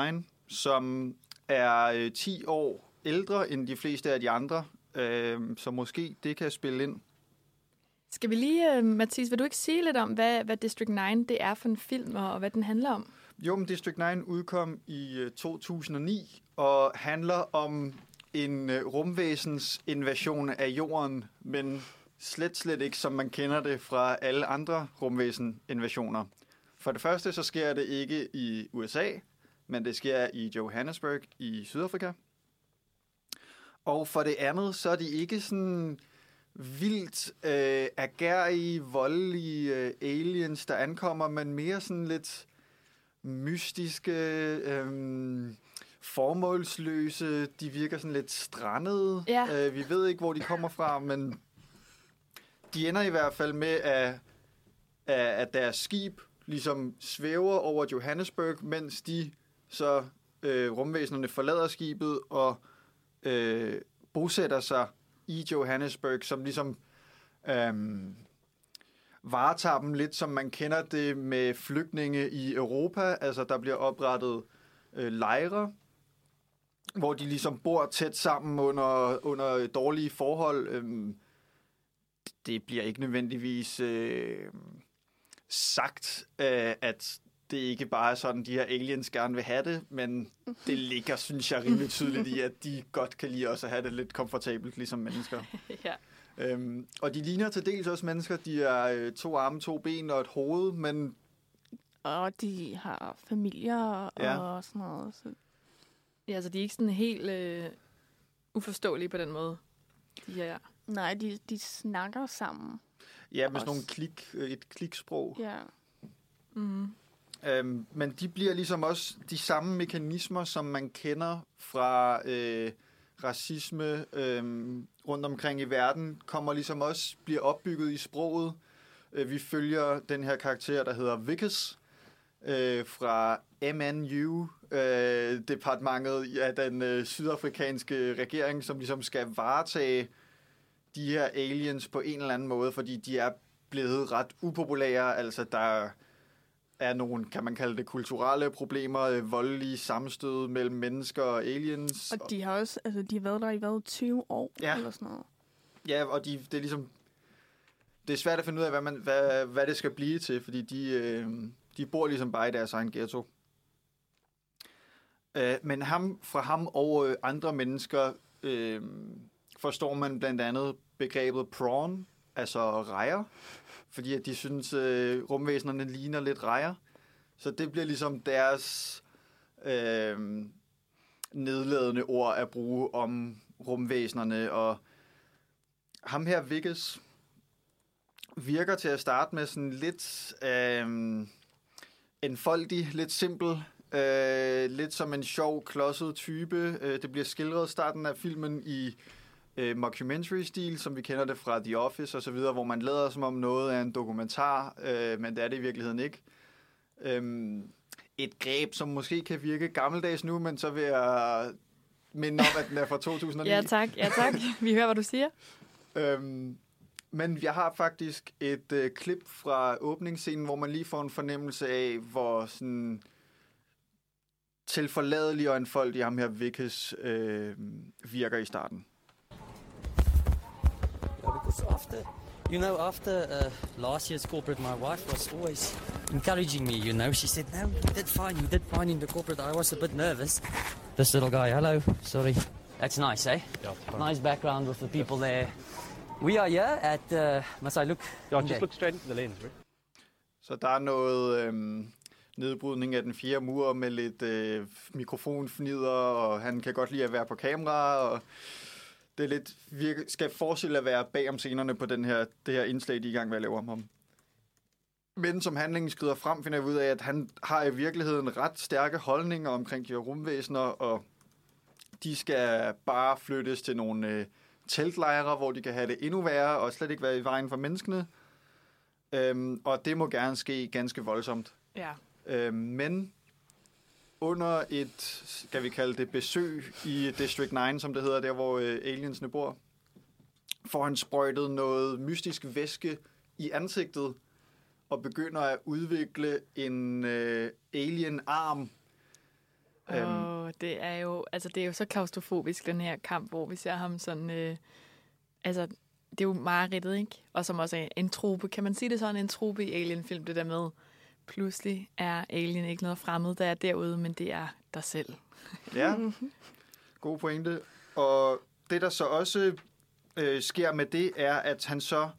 som er øh, 10 år ældre end de fleste af de andre, øh, så måske det kan spille ind. Skal vi lige, øh, Mathis, vil du ikke sige lidt om, hvad, hvad District 9 det er for en film, og, hvad den handler om? Jo, men District 9 udkom i øh, 2009 og handler om en øh, rumvæsens invasion af jorden, men slet, slet ikke som man kender det fra alle andre rumvæsen-invasioner. For det første så sker det ikke i USA, men det sker i Johannesburg i Sydafrika. Og for det andet, så er de ikke sådan vildt øh, agerige, voldelige øh, aliens, der ankommer, men mere sådan lidt mystiske, øh, formålsløse. De virker sådan lidt strandede. Ja. Øh, vi ved ikke, hvor de kommer fra, men de ender i hvert fald med, at, at, deres skib ligesom svæver over Johannesburg, mens de så øh, rumvæsenerne forlader skibet og øh, bosætter sig i Johannesburg, som ligesom øh, varetager dem lidt, som man kender det med flygtninge i Europa. Altså, der bliver oprettet øh, lejre, hvor de ligesom bor tæt sammen under, under dårlige forhold. Øh, det bliver ikke nødvendigvis øh, sagt, øh, at det ikke bare er sådan, de her aliens gerne vil have det, men det ligger, synes jeg, rimelig tydeligt i, at de godt kan lide også at have det lidt komfortabelt, ligesom mennesker. <laughs> ja. Øhm, og de ligner til dels også mennesker. De er øh, to arme, to ben og et hoved, men Og de har familier Ja. og sådan noget. Så ja, altså de er ikke sådan helt øh, uforståelige på den måde. De her. nej, de, de snakker sammen. ja, med sådan Også. nogle klik, øh, et kliksprog. Ja. Mm. Øhm, men de bliver ligesom også de samme mekanismer, som man kender fra øh, racisme øh, rundt omkring i verden, kommer ligesom også bliver opbygget i sproget. Øh, vi følger den her karakter, der hedder Vickers, øh, fra MNU, øh, departementet af den øh, sydafrikanske regering, som ligesom skal varetage de her aliens på en eller anden måde, fordi de er blevet ret upopulære. Altså, der er nogle, kan man kalde det, kulturelle problemer, øh, voldelige sammenstød mellem mennesker og aliens. Og de har også, altså de har været der i hvad, 20 år Ja. eller sådan noget. Ja, og de, det er ligesom... Det er svært at finde ud af, hvad, man, hvad, hvad det skal blive til, fordi de, øh, de bor ligesom bare i deres egen ghetto. Øh, men ham, fra ham og øh, andre mennesker øh, forstår man blandt andet begrebet prawn, altså rejer, fordi at de synes, øh, rumvæsenerne ligner lidt rejer. Så det bliver ligesom deres øh, nedladende ord at bruge om rumvæsenerne, og ham her, Vickes, virker til at starte med sådan lidt øh, enfoldig, lidt simpel, øh, lidt som en sjov, klodset type. Øh, det bliver skildret starten af filmen i øh, mockumentary-stil, som vi kender det fra The Office osv., hvor man lader som om noget er en dokumentar, øh, men det er det i virkeligheden ikke. Øh, et greb, som måske kan virke gammeldags nu, men så vil jeg minde om, at den er fra <laughs> 2009. Ja tak, ja tak. Vi hører, hvad du siger. <laughs> Øhm, men jeg har faktisk et øh, klip fra åbningsscenen, hvor man lige får en fornemmelse af, hvor sådan tilforladelig og enfoldig ham her Vickes øh, virker i starten. Yeah, because after, you know, after uh, last year's corporate, my wife was always encouraging me. You know, she said, "No, you did fine. You did fine in the corporate." I was a bit nervous. This little guy, hello, sorry. That's nice, eh? Yeah. Nice background with the people there. We are here at. Uh, must I look? Yeah, just there? look straight into the lens, right? Så der er noget øh, nedbrydning af den fjerde mur med lidt øh, mikrofonfnider, og han kan godt lide at være på kamera, og det er lidt, virke, skal forestille at være bag om scenerne på den her, det her indslag, de er i gang med at lave om ham. Men som handlingen skrider frem, finder jeg ud af, at han har i virkeligheden ret stærke holdninger omkring de her rumvæsener, og de skal bare flyttes til nogle øh, teltlejre, hvor de kan have det endnu værre, og slet ikke være i vejen for menneskene. Øhm, og det må gerne ske ganske voldsomt. Ja. Øhm, men under et, skal vi kalde det, besøg i District 9, som det hedder, der hvor øh, aliensene bor, får han sprøjtet noget mystisk væske i ansigtet, og begynder at udvikle en øh, alien-arm. Øhm, Og det er jo, altså det er jo så klaustrofobisk, den her kamp, hvor vi ser ham sådan, øh, altså det er jo mareridtet, ikke? Og som også er en trope, kan man sige det sådan, en trope i Alien-film, det der med, pludselig er Alien ikke noget fremmed, der er derude, men det er dig selv. <laughs> Ja, god pointe. Og det, der så også øh, sker med det, er, at han så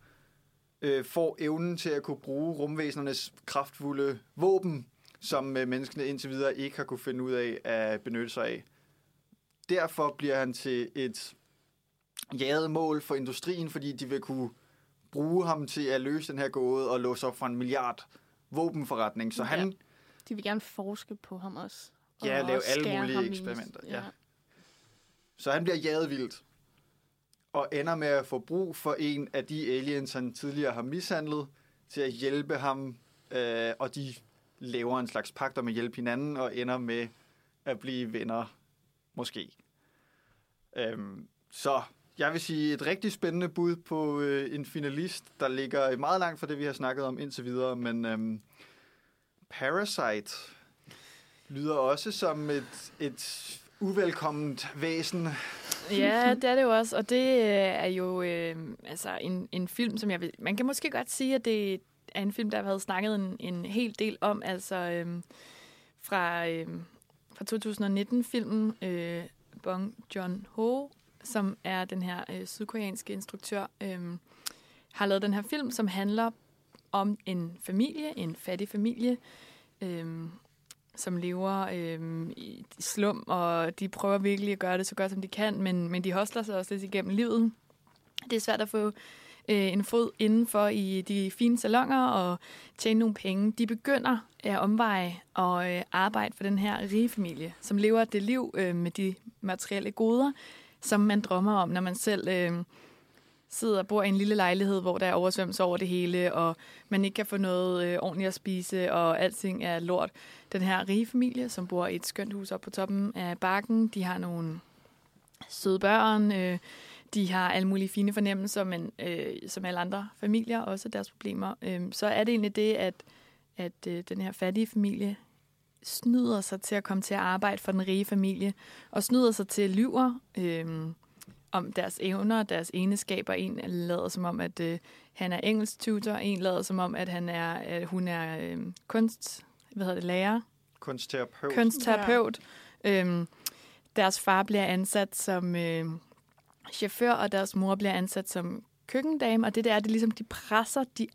øh, får evnen til at kunne bruge rumvæsenernes kraftfulde våben, som øh, menneskene indtil videre ikke har kunne finde ud af at benytte sig af. Derfor bliver han til et jaget mål for industrien, fordi de vil kunne bruge ham til at løse den her gåde og låse op for en milliard våbenforretning. Så han De vil gerne forske på ham også. Ja, Og lave alle mulige eksperimenter, ja. Så han bliver jaget vildt. Og ender med at få brug for en af de aliens, han tidligere har mishandlet, til at hjælpe ham. Øh, og de laver en slags pagt om at hjælpe hinanden, og ender med at blive venner, måske. Øhm, så jeg vil sige et rigtig spændende bud på øh, en finalist, der ligger meget langt fra det, vi har snakket om indtil videre. Men øhm, Parasite lyder også som et, et uvelkomment væsen. Ja, det er det jo også, og det øh, er jo øh, altså en, en film, som jeg vil... Man kan måske godt sige, at det er en film, der har været snakket en, en hel del om, altså øh, fra, øh, fra 2019-filmen øh, Bong Joon-ho, som er den her øh, sydkoreanske instruktør, øh, har lavet den her film, som handler om en familie, en fattig familie, øh, som lever øh, i slum, og de prøver virkelig at gøre det så godt, som de kan, men, men de hostler sig også lidt igennem livet. Det er svært at få øh, en fod indenfor i de fine salonger og tjene nogle penge. De begynder at omveje og øh, arbejde for den her rige familie, som lever det liv øh, med de materielle goder, som man drømmer om, når man selv øh, sidder og bor i en lille lejlighed, hvor der er oversvømmelse over det hele, og man ikke kan få noget øh, ordentligt at spise, og alting er lort. Den her rige familie, som bor i et skønt hus oppe på toppen af bakken, de har nogle søde børn, øh, de har alle mulige fine fornemmelser, men øh, som alle andre familier også deres problemer. Øh, så er det egentlig det, at, at øh, den her fattige familie snyder sig til at komme til at arbejde for den rige familie, og snyder sig til lyver øh, om deres evner, deres egenskaber. En lader som om, at øh, han er engelsk tutor, en lader som om, at, han er, at hun er øh, kunst, hvad hedder det, lærer, Kunstterapeut. kunstterapeut. Ja. Øhm, deres far bliver ansat som øh, chauffør, og deres mor bliver ansat som køkkendame, og det der er, det ligesom, de presser de,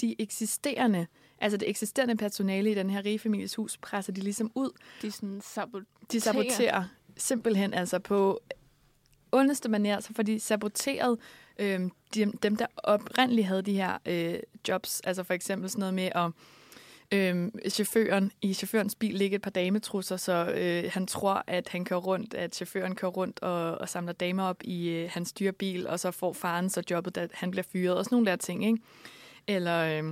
de eksisterende, altså det eksisterende personale i den her rige families hus, presser de ligesom ud. De sådan sabot De saboterer simpelthen altså på ondeste manér, så får de saboteret øh, de, dem, der oprindeligt havde de her øh, jobs. Altså for eksempel sådan noget med at øh, chaufføren, i chaufførens bil ligger et par dametrusser, så øh, han tror, at han kører rundt, at chaufføren kører rundt og, og samler damer op i øh, hans dyre bil, og så får faren så jobbet, da han bliver fyret, og sådan nogle der ting, ikke? Eller... Øh,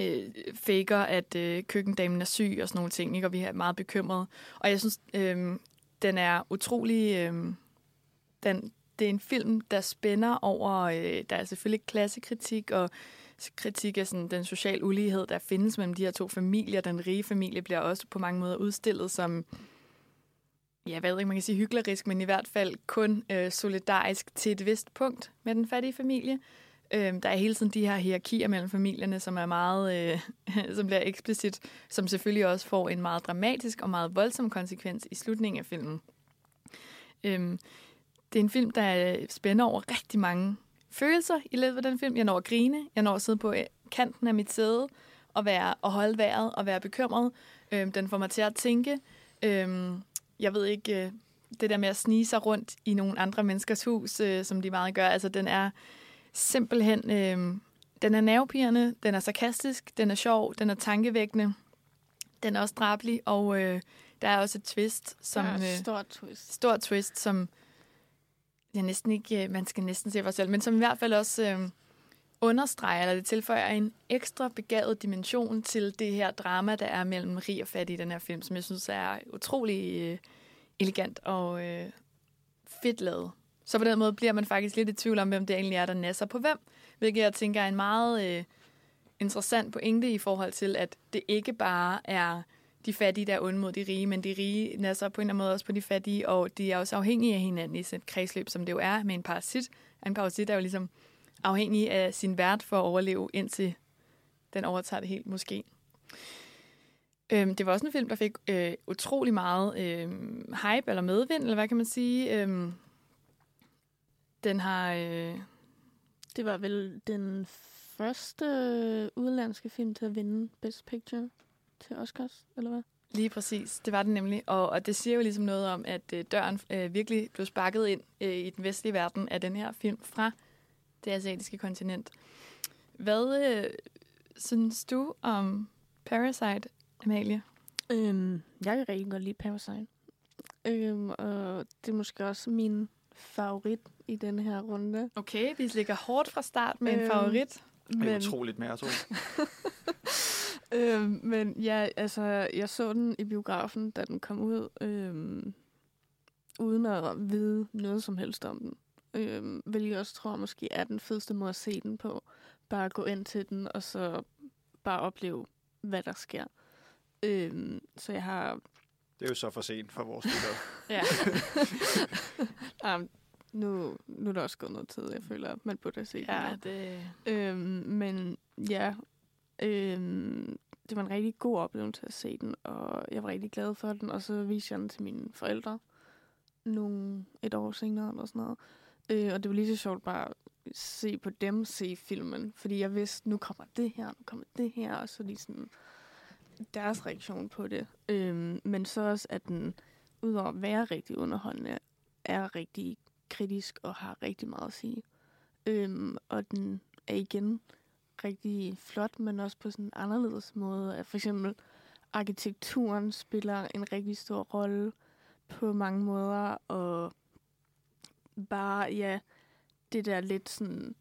øh, faker, at øh, køkkendamen er syg og sådan nogle ting, ikke? og vi er meget bekymrede. Og jeg synes, øh, den er utrolig... Øh, den, det er en film, der spænder over... Øh, der er selvfølgelig klassekritik og kritik af sådan, den sociale ulighed, der findes mellem de her to familier. Den rige familie bliver også på mange måder udstillet som, jeg ved ikke, man kan sige hyklerisk, men i hvert fald kun øh, solidarisk til et vist punkt med den fattige familie. Øh, der er hele tiden de her hierarkier mellem familierne, som er meget, øh, <laughs> som bliver eksplicit, som selvfølgelig også får en meget dramatisk og meget voldsom konsekvens i slutningen af filmen. Øhm, det er en film, der spænder over rigtig mange følelser i løbet af den film. Jeg når at grine, jeg når at sidde på øh, kanten af mit sæde og, være, og holde vejret og være bekymret. Øhm, den får mig til at tænke. Øhm, jeg ved ikke, øh, det der med at snige sig rundt i nogle andre menneskers hus, øh, som de meget gør, altså den er simpelthen, øh, den er nervepirrende, den er sarkastisk, den er sjov, den er tankevækkende, den er også drabelig, og øh, der er også et twist, som... Der er et øh, stort twist. stor twist, som jeg næsten ikke, øh, man skal næsten se for selv, men som i hvert fald også øh, understreger, eller det tilføjer en ekstra begavet dimension til det her drama, der er mellem rig og fattig i den her film, som jeg synes er utrolig øh, elegant og øh, fedt lavet. Så på den måde bliver man faktisk lidt i tvivl om, hvem det egentlig er, der nasser på hvem, hvilket jeg tænker er en meget øh, interessant pointe i forhold til, at det ikke bare er de fattige, der er onde mod de rige, men de rige nasser på en eller anden måde også på de fattige, og de er også afhængige af hinanden i sådan et kredsløb, som det jo er med en parasit. En parasit er jo ligesom afhængig af sin vært for at overleve, indtil den overtager det helt måske. Øhm, det var også en film, der fik øh, utrolig meget øh, hype eller medvind, eller hvad kan man sige. øh, den har... Øh, Det var vel den første udenlandske film til at vinde Best Picture til Oscars, eller hvad? Lige præcis, det var den nemlig. Og, og det siger jo ligesom noget om, at øh, døren øh, virkelig blev sparket ind øh, i den vestlige verden af den her film fra det asiatiske kontinent. Hvad øh, synes du om Parasite, Amalie? Øhm, jeg kan rigtig godt lide Parasite. Øhm, og det er måske også min favorit i den her runde. Okay, vi ligger hårdt fra start med øhm, en favorit. Det er utroligt mere, så. <laughs> øhm, men ja, altså, jeg så den i biografen, da den kom ud, øhm, uden at vide noget som helst om den. Øhm, hvilket jeg også tror måske er den fedeste måde at se den på. Bare gå ind til den, og så bare opleve, hvad der sker. Øhm, så jeg har... Det er jo så for sent for vores lyttere. <laughs> Ja. <laughs> Um, nu, nu er der også gået noget tid, jeg føler, at man burde have set ja, den. det... Øhm, men ja, øhm, det var en rigtig god oplevelse at se den, og jeg var rigtig glad for den, og så viste jeg den til mine forældre nogle, et år senere eller sådan noget. Øh, og det var lige så sjovt bare at se på dem se filmen, fordi jeg vidste, nu kommer det her, nu kommer det her, og så lige sådan deres reaktion på det. Øhm, men så også, at den, udover at være rigtig underholdende, er rigtig kritisk og har rigtig meget at sige. Øhm, og den er igen rigtig flot, men også på sådan en anderledes måde. At for eksempel arkitekturen spiller en rigtig stor rolle på mange måder, og bare, ja, det der lidt sådan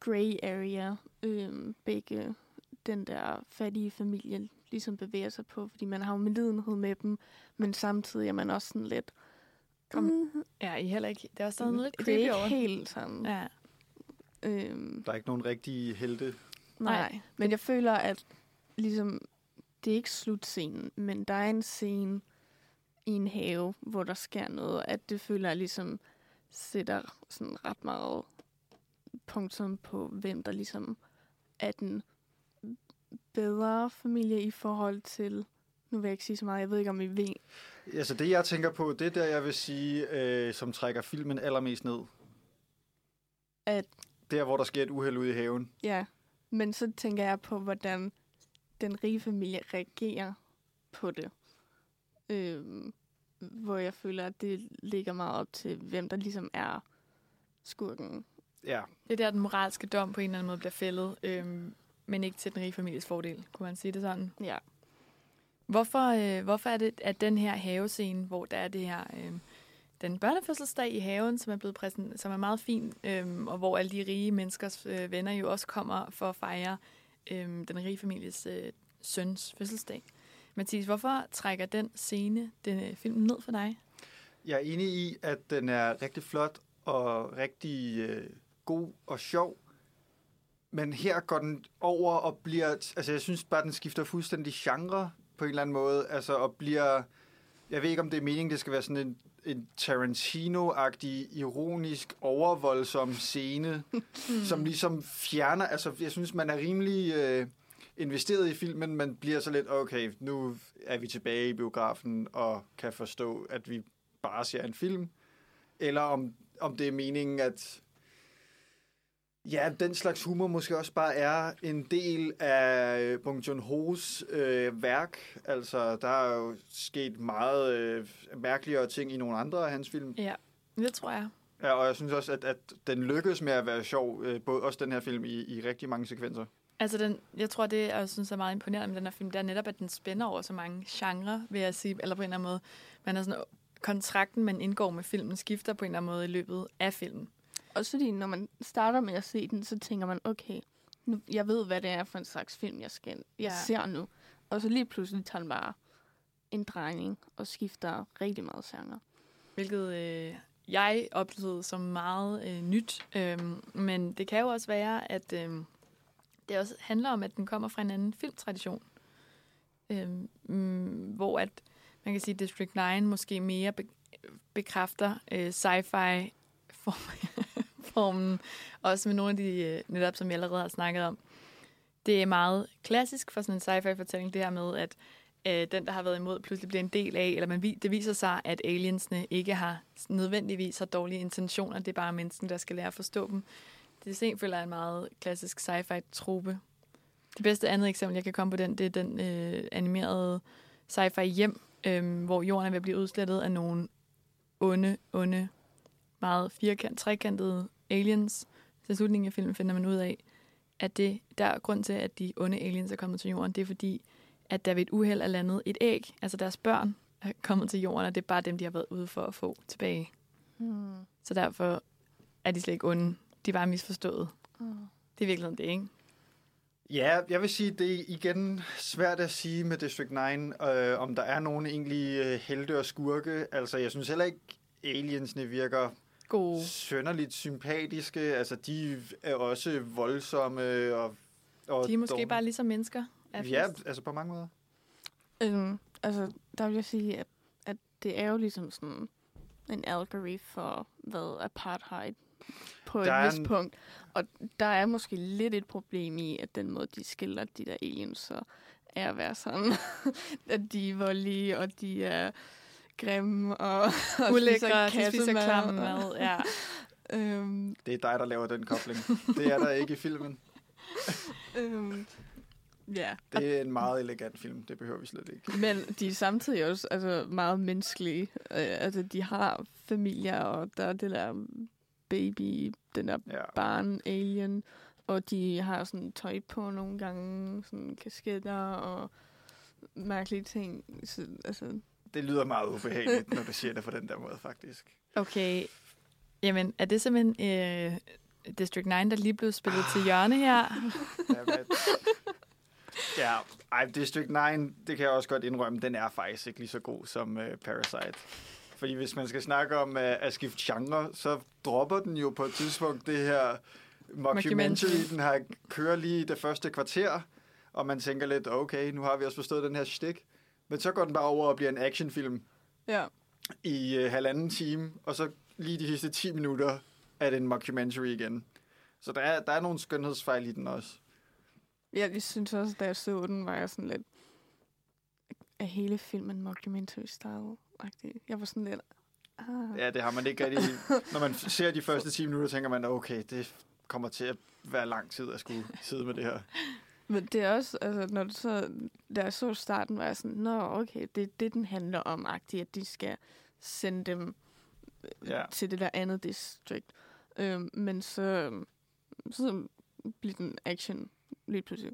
gray area, øhm, begge den der fattige familie ligesom bevæger sig på, fordi man har jo medlidenhed med dem, men samtidig er man også sådan lidt... Kom. Ja, I heller ikke. Det er også sådan lidt det er creepy ikke over. helt sådan. Ja. Øhm, Der er ikke nogen rigtige helte. nej, men jeg føler, at ligesom, det er ikke slutscenen, men der er en scene i en have, hvor der sker noget, at det føler jeg ligesom sætter sådan ret meget punktum på, hvem der ligesom er den bedre familie i forhold til, nu vil jeg ikke sige så meget, jeg ved ikke om I ved, Altså det, jeg tænker på, det er der, jeg vil sige, øh, som trækker filmen allermest ned. At- Der, hvor der sker et uheld ude i haven. Ja, men så tænker jeg på, hvordan den rige familie reagerer på det. Øhm, hvor jeg føler, at det ligger meget op til, hvem der ligesom er skurken. Ja, Det er der, den moralske dom på en eller anden måde bliver fældet, øhm, men ikke til den rige families fordel, kunne man sige det sådan. Ja. Hvorfor, øh, hvorfor er det, at den her havescene, hvor der er det her, øh, den børnefødselsdag i haven, som er blevet præsent, som er meget fin, øh, og hvor alle de rige menneskers øh, venner jo også kommer for at fejre øh, den rige families øh, søns fødselsdag. Mathis, hvorfor trækker den scene, den øh, film ned for dig? jeg er enig i, at den er rigtig flot og rigtig øh, god og sjov. Men her går den over og bliver... Altså, jeg synes bare, den skifter fuldstændig genre på en eller anden måde. Altså, og bliver... Jeg ved ikke, om det er meningen, det skal være sådan en, en Tarantino-agtig, ironisk, overvoldsom scene, <laughs> som ligesom fjerner... Altså, jeg synes, man er rimelig øh, investeret i filmen, men bliver så lidt, okay, nu er vi tilbage i biografen og kan forstå, at vi bare ser en film. Eller om, om det er meningen, at ja, den slags humor måske også bare er en del af øh, Bong Joon-ho's øh, værk. Altså, der er jo sket meget øh, mærkeligere ting i nogle andre af hans film. Ja, det tror jeg. Ja, og jeg synes også, at, at den lykkes med at være sjov, øh, både også den her film, i, i rigtig mange sekvenser. Altså, den, jeg tror, det jeg synes er meget imponerende med den her film, det er netop, at den spænder over så mange genrer, vil jeg sige, eller på en eller anden måde. Man er sådan, kontrakten, man indgår med filmen, skifter på en eller anden måde i løbet af filmen. Også fordi, når man starter med at se den, så tænker man, okay, nu, jeg ved, hvad det er for en slags film, jeg, skal, jeg Ja. ser nu. Og så lige pludselig tager den bare en drejning og skifter rigtig meget genre. Hvilket øh, jeg oplevede som meget øh, nyt. Øhm, men det kan jo også være, at øh, det også handler om, at den kommer fra en anden filmtradition. Øhm, mm, hvor at man kan sige, at District 9 måske mere be- bekræfter øh, sci-fi form- <laughs> platformen, også med nogle af de, øh, netop som jeg allerede har snakket om. Det er meget klassisk for sådan en sci-fi-fortælling, det her med, at øh, den, der har været imod, pludselig bliver en del af, eller man, vi- det viser sig, at aliensene ikke har nødvendigvis har dårlige intentioner, det er bare mennesken, der skal lære at forstå dem. Det sen føler jeg er en meget klassisk sci-fi-trope. Det bedste andet eksempel, jeg kan komme på den, det er den øh, animerede sci-fi hjem, øh, hvor jorden er ved at blive udslettet af nogle onde, onde, meget firkant, trekantede aliens. Til slutningen af filmen finder man ud af, at det der er grund til, at de onde aliens er kommet til jorden, det er fordi, at der ved et uheld er landet et æg, altså deres børn er kommet til jorden, og det er bare dem, de har været ude for at få tilbage. Hmm. Så derfor er de slet ikke onde. De er bare misforstået. Hmm. Det er virkelig det, ikke? Ja, jeg vil sige, det er igen svært at sige med District 9, øh, om der er nogen egentlig øh, helte og skurke. Altså, jeg synes heller ikke, aliensene virker God. sønderligt sympatiske. Altså, de er også voldsomme og... og De er måske dårlige. bare ligesom mennesker. Er Ja, altså på mange måder. Øhm, altså, der vil jeg sige, at, at det er jo ligesom sådan en allegory for, hvad apartheid på Der et vist en- punkt. Og der er måske lidt et problem i, at den måde, de skiller de der aliens, så er at være sådan, <laughs> at de er voldelige, og de er grimme, og, <laughs> og Ulækre, de spiser klam mad. Ja. <laughs> Øhm, Det er dig, der laver den kobling. Det er der ikke i filmen. <laughs> øhm, ja, Det er en meget elegant film. Det behøver vi slet ikke. Men de er samtidig også altså, meget menneskelige. Øh, altså, de har familier, og der er det der baby, den der Ja. barn, alien, og de har sådan tøj på nogle gange, sådan kasketter og mærkelige ting. Så, altså, Det lyder meget ubehageligt, når du siger det på den der måde, faktisk. Okay. Jamen, er det simpelthen øh, District 9, der lige blev spillet til hjørne her? <laughs> Ja, men, ja, ej, District 9, det kan jeg også godt indrømme, den er faktisk ikke lige så god som uh, Parasite. Fordi hvis man skal snakke om uh, at skifte genre, så dropper den jo på et tidspunkt det her. Mockumentary. Den har kører lige det første kvarter, og man tænker lidt, okay, nu har vi også forstået den her stik. Men så går den bare over og bliver en actionfilm ja. i uh, halvanden time, og så lige de sidste 10 minutter er det en mockumentary igen. Så der er, der er nogle skønhedsfejl i den også. Jeg, jeg synes også, da jeg så den, var jeg sådan lidt... Er hele filmen mockumentary style. Jeg var sådan lidt... Ah. Ja, det har man ikke rigtig... <laughs> Når man ser de første 10 minutter, tænker man, okay, det kommer til at være lang tid at skulle sidde med det her. Men det er også, altså, når du så, da jeg så starten, var jeg sådan, nå, okay, det er det, den handler om, agtigt, at de skal sende dem Ja. ja. til det der andet district. Øhm, men så, så bliver den action lige pludselig.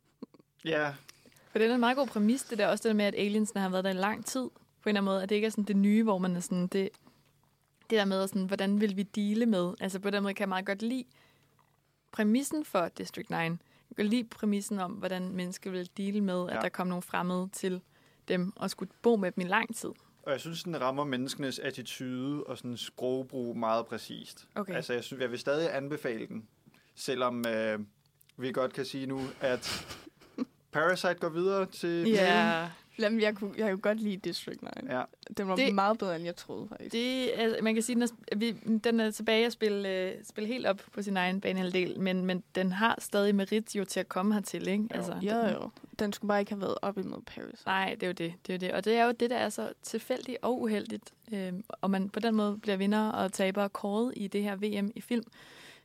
Ja, For det er en meget god præmis, det der også det der med, at aliensene har været der i lang tid. På en eller anden måde, at det ikke er sådan det nye, hvor man er sådan, det, det der med, sådan, hvordan vil vi dele med? Altså på den måde kan jeg meget godt lide præmissen for District 9. Kan lide præmissen om, hvordan mennesker vil dele med, at Ja. der kom nogle fremmede til dem og skulle bo med dem i lang tid. og jeg synes, den rammer menneskenes attitude og sådan sprogbrug meget præcist. Okay. Altså, jeg, synes, jeg vil stadig anbefale den, selvom øh, vi godt kan sige nu, at <laughs> Parasite går videre til finalen. Jamen, jeg kunne, jeg kunne godt lide District 9. Ja. Den var Det- meget bedre, end jeg troede, faktisk. Det, altså, man kan sige, at den er, vi, den er tilbage at spille, øh, spille helt op på sin egen banehalvdel, men, men den har stadig merit jo til at komme hertil, ikke? Altså, jo, den- jo. Den skulle bare ikke have været op imod Paris. Nej, det er jo det. det, er jo det. Og det er jo det, der er så tilfældigt og uheldigt. Øhm, og man på den måde bliver vinder og taber kåret i det her VM i film,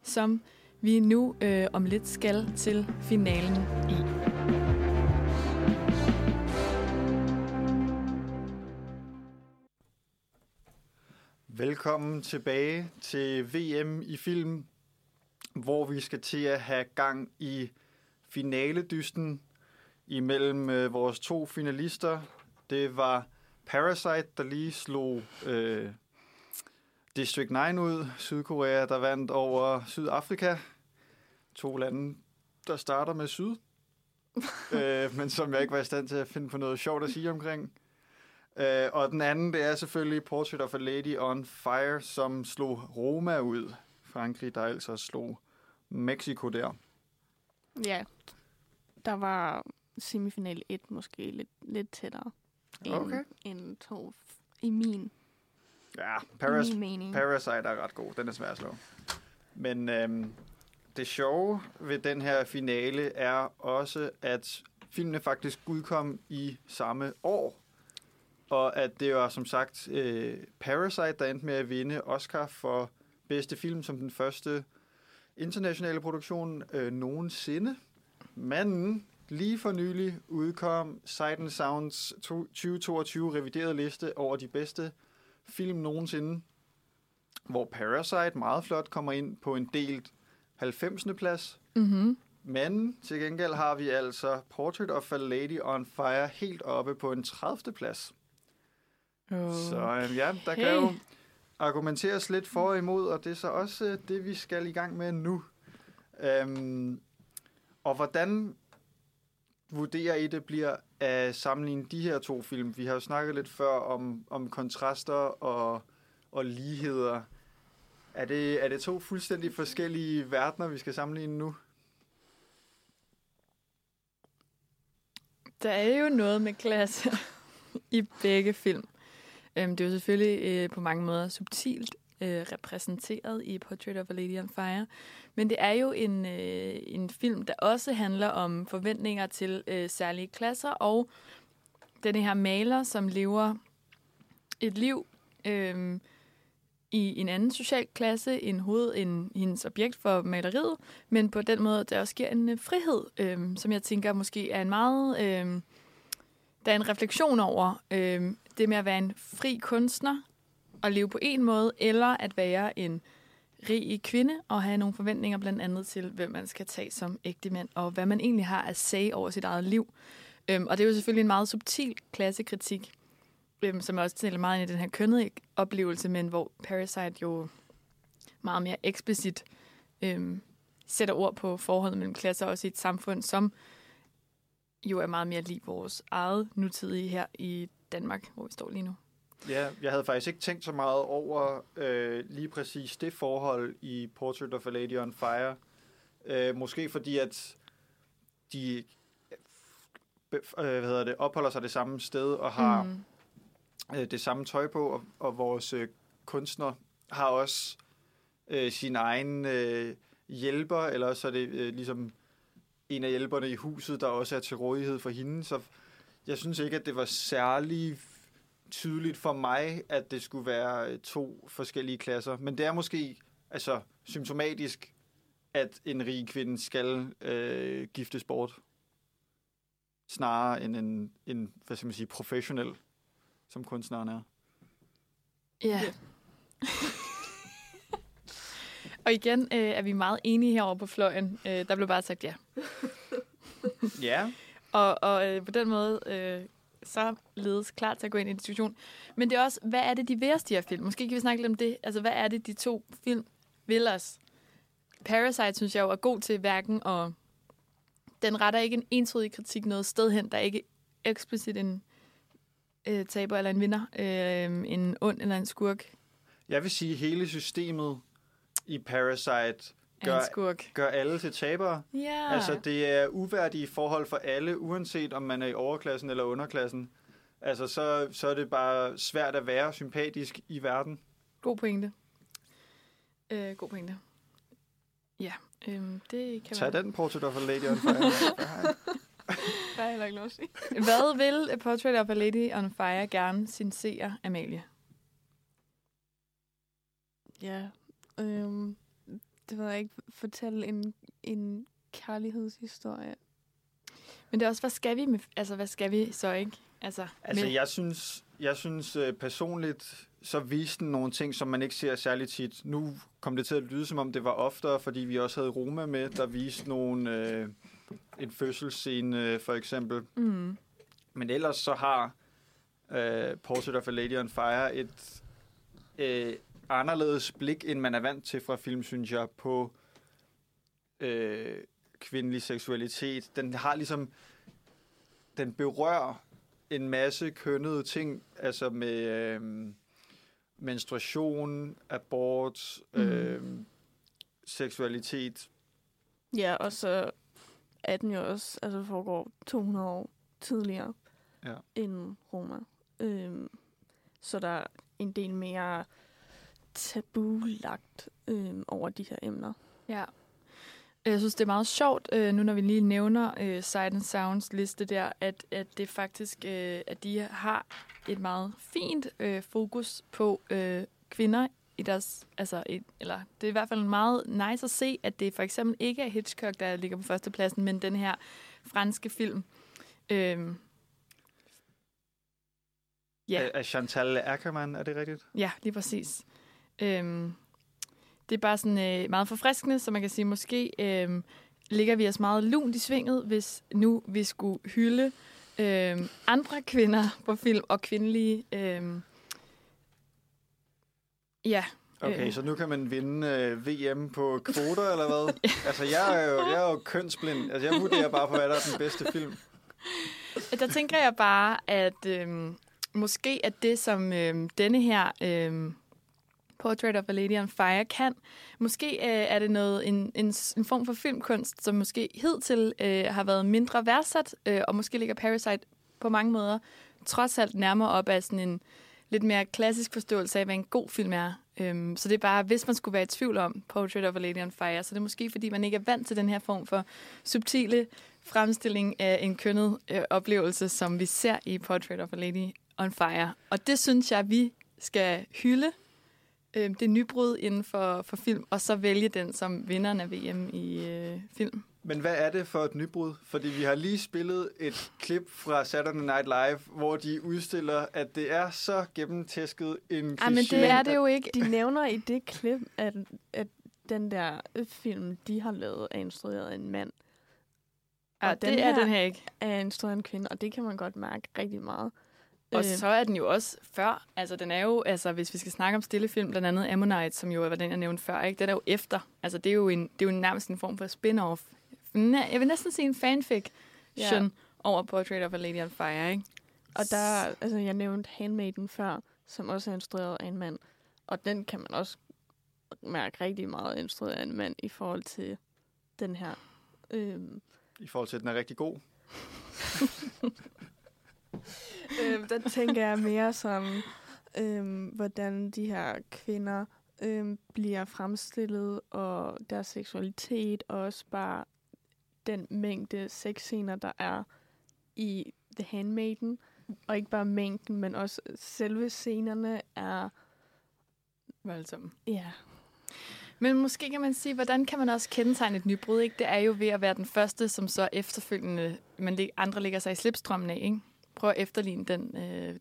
som vi nu øh, om lidt skal til finalen i. Velkommen tilbage til VM i film, hvor vi skal til at have gang i finaledysten imellem øh, vores to finalister. Det var Parasite, der lige slog øh, District 9 ud, Sydkorea, der vandt over Sydafrika. To lande, der starter med Syd, <laughs> øh, men som jeg ikke var i stand til at finde på noget sjovt at sige omkring. Øh, og den anden, det er selvfølgelig Portrait of a Lady on Fire, som slog Roma ud. Frankrig, der altså slog Mexico der. Ja, der var semifinal 1 måske lidt, lidt tættere end, Okay. end to f- i min, Ja, i Paris, min mening. Parasite er ret god. Den er svær at slå. Men øhm, det sjove ved den her finale er også, at filmene faktisk udkom i samme år. Og at det var som sagt øh, Parasite, der endte med at vinde Oscar for bedste film som den første internationale produktion øh, nogensinde. Men lige for nylig udkom Sight and Sounds to- 2022 reviderede liste over de bedste film nogensinde, hvor Parasite meget flot kommer ind på en delt 90. plads. Mm-hmm. Men til gengæld har vi altså Portrait of a Lady on Fire helt oppe på en 30. plads. Oh. Så øh, ja, der kan jo argumenteres lidt for og imod, og det er så også øh, det, vi skal i gang med nu. Øhm, og hvordan vurderer I, det bliver at sammenligne de her to film? Vi har jo snakket lidt før om, om kontraster og, og ligheder. Er det, er det to fuldstændig forskellige verdener, vi skal sammenligne nu? Der er jo noget med klasse <laughs> i begge film. Øhm, det er jo selvfølgelig øh, på mange måder subtilt øh, repræsenteret i Portrait of a Lady on Fire. Men det er jo en, øh, en film, der også handler om forventninger til øh, særlige klasser, og den her maler, som lever et liv øh, i en anden social klasse end hoved, end hendes objekt for maleriet, men på den måde, der også giver en øh, frihed, øh, som jeg tænker måske er en meget... Øh, der er en refleksion over øh, det med at være en fri kunstner og leve på en måde, eller at være en rig kvinde og have nogle forventninger blandt andet til, hvem man skal tage som ægtemand, og hvad man egentlig har at sige over sit eget liv. Øhm, og det er jo selvfølgelig en meget subtil klassekritik, øhm, som også tæller meget ind i den her kønnede oplevelse, men hvor Parasite jo meget mere eksplicit øhm, sætter ord på forholdet mellem klasser, også i et samfund, som jo er meget mere lige vores eget nutidige her i Danmark, hvor vi står lige nu. Ja, jeg havde faktisk ikke tænkt så meget over øh, lige præcis det forhold i Portrait of a Lady on Fire. Øh, måske fordi, at de øh, hvad hedder det, opholder sig det samme sted og har mm. øh, det samme tøj på, og, og vores øh, kunstner har også øh, sin egen øh, hjælper, eller så er det øh, ligesom en af hjælperne i huset, der også er til rådighed for hende. Så jeg synes ikke, at det var særlig tydeligt for mig, at det skulle være to forskellige klasser. Men det er måske altså, symptomatisk, at en rig kvinde skal øh, giftes bort. Snarere end en, en hvad skal man sige, professionel, som kunstneren er. Ja. <laughs> og igen øh, er vi meget enige herovre på fløjen. Øh, der blev bare sagt ja. Ja, og, og øh, på den måde, øh, så ledes klar til at gå ind i en diskussion. Men det er også, hvad er det, de vil os, de her film? Måske kan vi snakke lidt om det. Altså, hvad er det, de to film vil os? Parasite, synes jeg jo, er god til hverken, og den retter ikke en entydig kritik noget sted hen. Der er ikke eksplicit en øh, taber eller en vinder, øh, en ond eller en skurk jeg vil sige, at hele systemet i Parasite gør, gør alle til tabere. Ja. Altså, det er uværdige forhold for alle, uanset om man er i overklassen eller underklassen. Altså, så, så er det bare svært at være sympatisk i verden. God pointe. Øh, god pointe. Ja, øhm, det kan Tag være. den Portrait of a Lady on Fire. <laughs> Der er heller ikke noget at sige. Hvad vil A Portrait of a Lady on Fire gerne sin seer, Amalie? Ja, øhm, det ved jeg ikke. Fortælle en, en kærlighedshistorie. Men det er også, hvad skal vi med, altså hvad skal vi så ikke? Altså, altså, med, jeg synes, jeg synes øh, personligt, så viste den nogle ting, som man ikke ser særlig tit. Nu kom det til at lyde, som om det var oftere, fordi vi også havde Roma med, der viste nogle, øh, en fødselsscene, øh, for eksempel. mm, Men ellers så har øh, Portrait of a Lady on Fire et øh, anderledes blik, end man er vant til fra film, synes jeg, på øh, kvindelig seksualitet. Den har ligesom... Den berører en masse kønnede ting, altså med øh, menstruation, abort, øh, seksualitet. Ja, og så er den jo også, altså foregår 200 år tidligere Ja. end Roma. Øhm, så der er en del mere tabulagt øhm, over de her emner. Ja. Jeg synes, det er meget sjovt, øh, nu når vi lige nævner øh, Sight and Sounds liste der, at, at det faktisk, øh, at de har et meget fint øh, fokus på øh, kvinder i deres, altså, et, eller det er i hvert fald meget nice at se, at det for eksempel ikke er Hitchcock, der ligger på førstepladsen, men den her franske film. Øh, Ja. Af, Chantal Ackermann, er det rigtigt? Ja, lige præcis. Øhm, det er bare sådan øh, meget forfriskende, så man kan sige, måske øh, ligger vi os meget lunt i svinget, hvis nu vi skulle hylde øh, andre kvinder på film og kvindelige... Øh, ja, Okay, Øh. så nu kan man vinde øh, VM på kvoter, <laughs> eller hvad? Altså, jeg er, jo, jeg er jo kønsblind. Altså, jeg vurderer bare på, hvad der er den bedste film. Der tænker jeg bare, at øhm, måske at det, som øhm, denne her øhm, Portrait of a Lady on Fire kan, måske øh, er det noget en, en, en form for filmkunst, som måske hidtil øh, har været mindre værdsat, øh, og måske ligger Parasite på mange måder trods alt nærmere op af sådan en lidt mere klassisk forståelse af, hvad en god film er. Øhm, så det er bare, hvis man skulle være i tvivl om Portrait of a Lady on Fire, så det er måske, fordi man ikke er vant til den her form for subtile fremstilling af en kønnet øh, oplevelse, som vi ser i Portrait of a Lady on Fire. Og det synes jeg, vi skal hylde. Øh, det nybrud inden for, for film, og så vælge den som vinderen af VM i øh, film. Men hvad er det for et nybrud? Fordi vi har lige spillet et klip fra Saturday Night Live, hvor de udstiller, at det er så gennemtæsket en kliché. Ej, men det er det jo ikke. De nævner i det klip, at, at den der film, de har lavet, er instrueret af en mand. Ja, og det den er her- den her ikke. Er instrueret af en kvinde, og det kan man godt mærke rigtig meget. Og Øh, så er den jo også før. Altså, den er jo, altså, hvis vi skal snakke om stillefilm, blandt andet Ammonite, som jo var den, jeg nævnte før, ikke? den er jo efter. Altså, det er jo, en, det er jo nærmest en form for spin-off. Jeg vil næsten sige en fanfiction Ja. over Portrait of a Lady on Fire, ikke? Og der, er- altså jeg nævnte Handmaiden før, som også er instrueret af en mand. Og den kan man også mærke rigtig meget instrueret af en mand i forhold til den her. Øhm, I forhold til, at den er rigtig god. <laughs> øhm, der tænker jeg mere som, øhm, hvordan de her kvinder øhm, bliver fremstillet, og deres seksualitet, og også bare den mængde sexscener, der er i The Handmaiden. Og ikke bare mængden, men også selve scenerne er... Voldsomt. Ja, Men måske kan man sige, hvordan kan man også kendetegne et nybrud? Ikke? Det er jo ved at være den første, som så efterfølgende man andre ligger sig i slipstrømmen af. Ikke? Prøv at efterligne den øh,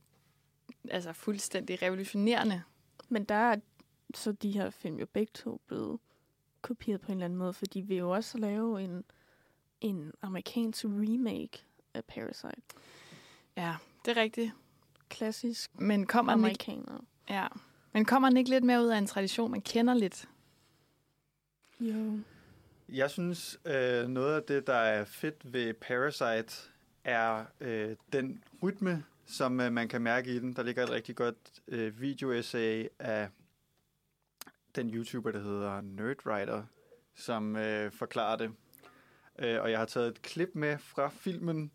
altså fuldstændig revolutionerende. Men der er så de her film jo begge to blevet kopieret på en eller anden måde, fordi vi vil jo også lave en, en amerikansk remake af Parasite. Ja, det er rigtigt. Klassisk Men kommer, den ikke, amerikaner. ja. Men kommer den ikke lidt mere ud af en tradition, man kender lidt? Jo. Jeg synes, øh, noget af det, der er fedt ved Parasite, er øh, den rytme, som øh, man kan mærke i den. Der ligger et rigtig godt øh, videoessay af den YouTuber, der hedder Nerdwriter, som øh, forklarer det. Øh, og jeg har taget et klip med fra filmen,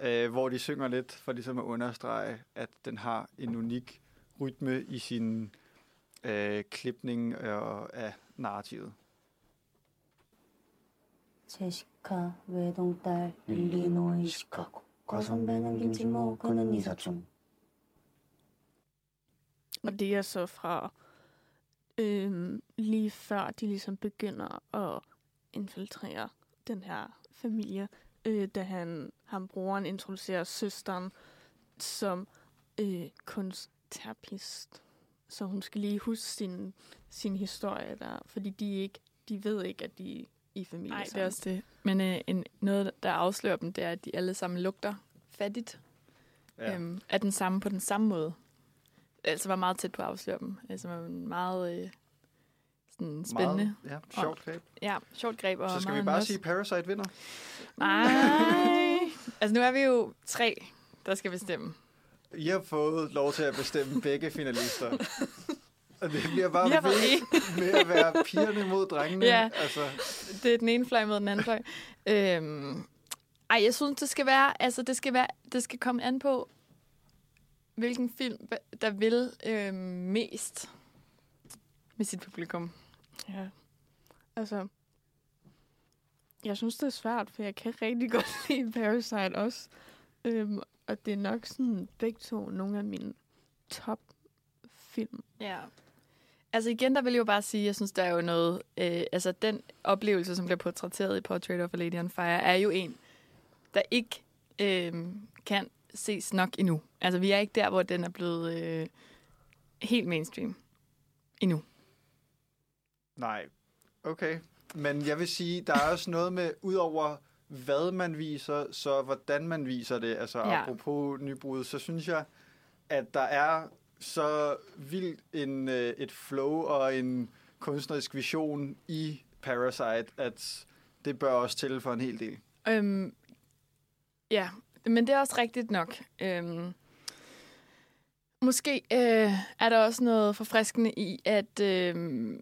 øh, hvor de synger lidt, for ligesom at understrege, at den har en unik rytme i sin øh, klipning øh, af narrativet. 제시카 외동딸 일리노이 시카고 과선배는 김치모 그는 이사촌 Og det er så fra øhm, lige før de ligesom begynder at infiltrere den her familie, øh, da han, ham broren introducerer søsteren som øh, kunstterapist. Så hun skal lige huske sin, sin historie der, fordi de ikke, de ved ikke, at de er i familie Nej, det er også det. Men øh, en, noget, der afslører dem, det er, at de alle sammen lugter fattigt. Ja. Øhm, er den samme på den samme måde. altså var meget tæt på at afsløre dem. Altså var meget øh, sådan spændende. Meget, ja, sjovt greb. Ja, sjovt greb. Og Så skal vi bare nos. sige, Parasite vinder? Nej. altså nu er vi jo tre, der skal bestemme. I har fået lov til at bestemme begge finalister. Og det bliver bare Vi har ved med at være pigerne mod drengene. Ja. Altså, Det er den ene fløj mod den anden fløj. Øhm, ej, jeg synes, det skal være, altså det skal være, det skal komme an på, hvilken film, der vil øhm, mest med sit publikum. Ja. Altså, jeg synes, det er svært, for jeg kan rigtig godt <laughs> lide Parasite også. Øhm, og det er nok sådan begge to nogle af mine top film. Ja. Altså igen, der vil jeg jo bare sige, jeg synes, der er jo noget... Øh, altså den oplevelse, som bliver portrætteret i Portrait of a Lady on Fire, er jo en, der ikke øh, kan ses nok endnu. Altså vi er ikke der, hvor den er blevet øh, helt mainstream endnu. nej. Okay. Men jeg vil sige, der er også noget med, udover hvad man viser, så hvordan man viser det. Altså Ja. apropos nybrud, så synes jeg, at der er så vildt en, øh, et flow og en kunstnerisk vision i Parasite, at det bør også til for en hel del. Øhm, ja, men det er også rigtigt nok. Øhm, måske øh, er der også noget forfriskende i, at, øh,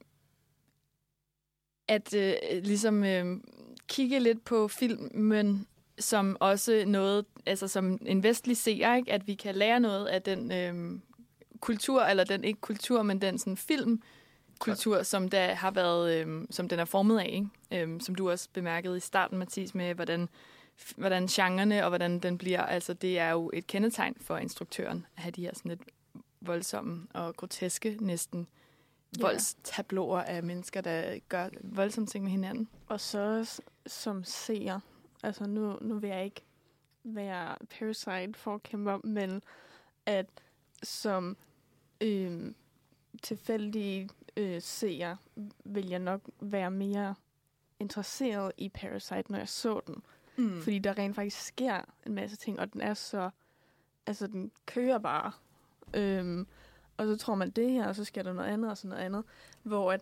at øh, ligesom øh, kigge lidt på filmen som også noget, altså som en vestlig seer, ikke? at vi kan lære noget af den øh, kultur, eller den ikke kultur, men den sådan film, kultur, som der har været, øh, som den er formet af, ikke? Øh, som du også bemærkede i starten, Mathis, med hvordan, hvordan genrerne og hvordan den bliver, altså det er jo et kendetegn for instruktøren, at have de her sådan lidt voldsomme og groteske næsten Ja. voldstabloer af mennesker, der gør voldsomme ting med hinanden. Og så som seer. Altså nu, nu vil jeg ikke være Parasite forkæmper, men at som øh, tilfældig øh, seer vil jeg nok være mere interesseret i Parasite, når jeg så den. Mm. Fordi der rent faktisk sker en masse ting, og den er så... Altså, den kører bare. Øhm, og så tror man det her, og så sker der noget andet, og så noget andet. Hvor at,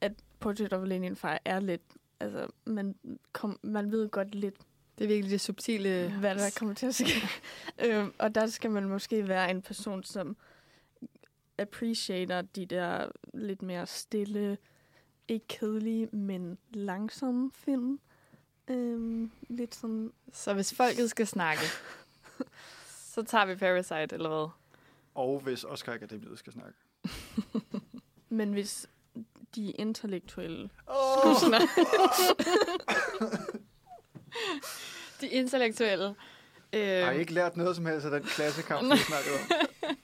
at Portrait of a Lady Fire er lidt... Altså, man, kom, man ved godt lidt, Det er virkelig det subtile... hvad der kommer til at ske. <laughs> øhm, og der skal man måske være en person, som appreciater de der lidt mere stille, ikke kedelige, men langsomme film. Øhm, lidt sådan Så hvis folket skal snakke, <laughs> så tager vi Parasite, eller hvad? Og hvis Oscar Akademiet skal snakke. <laughs> Men hvis de intellektuelle Oh! skulle snakke... <laughs> De intellektuelle. Øh, Har I ikke lært noget som helst af den klassekamp, vi snakkede om?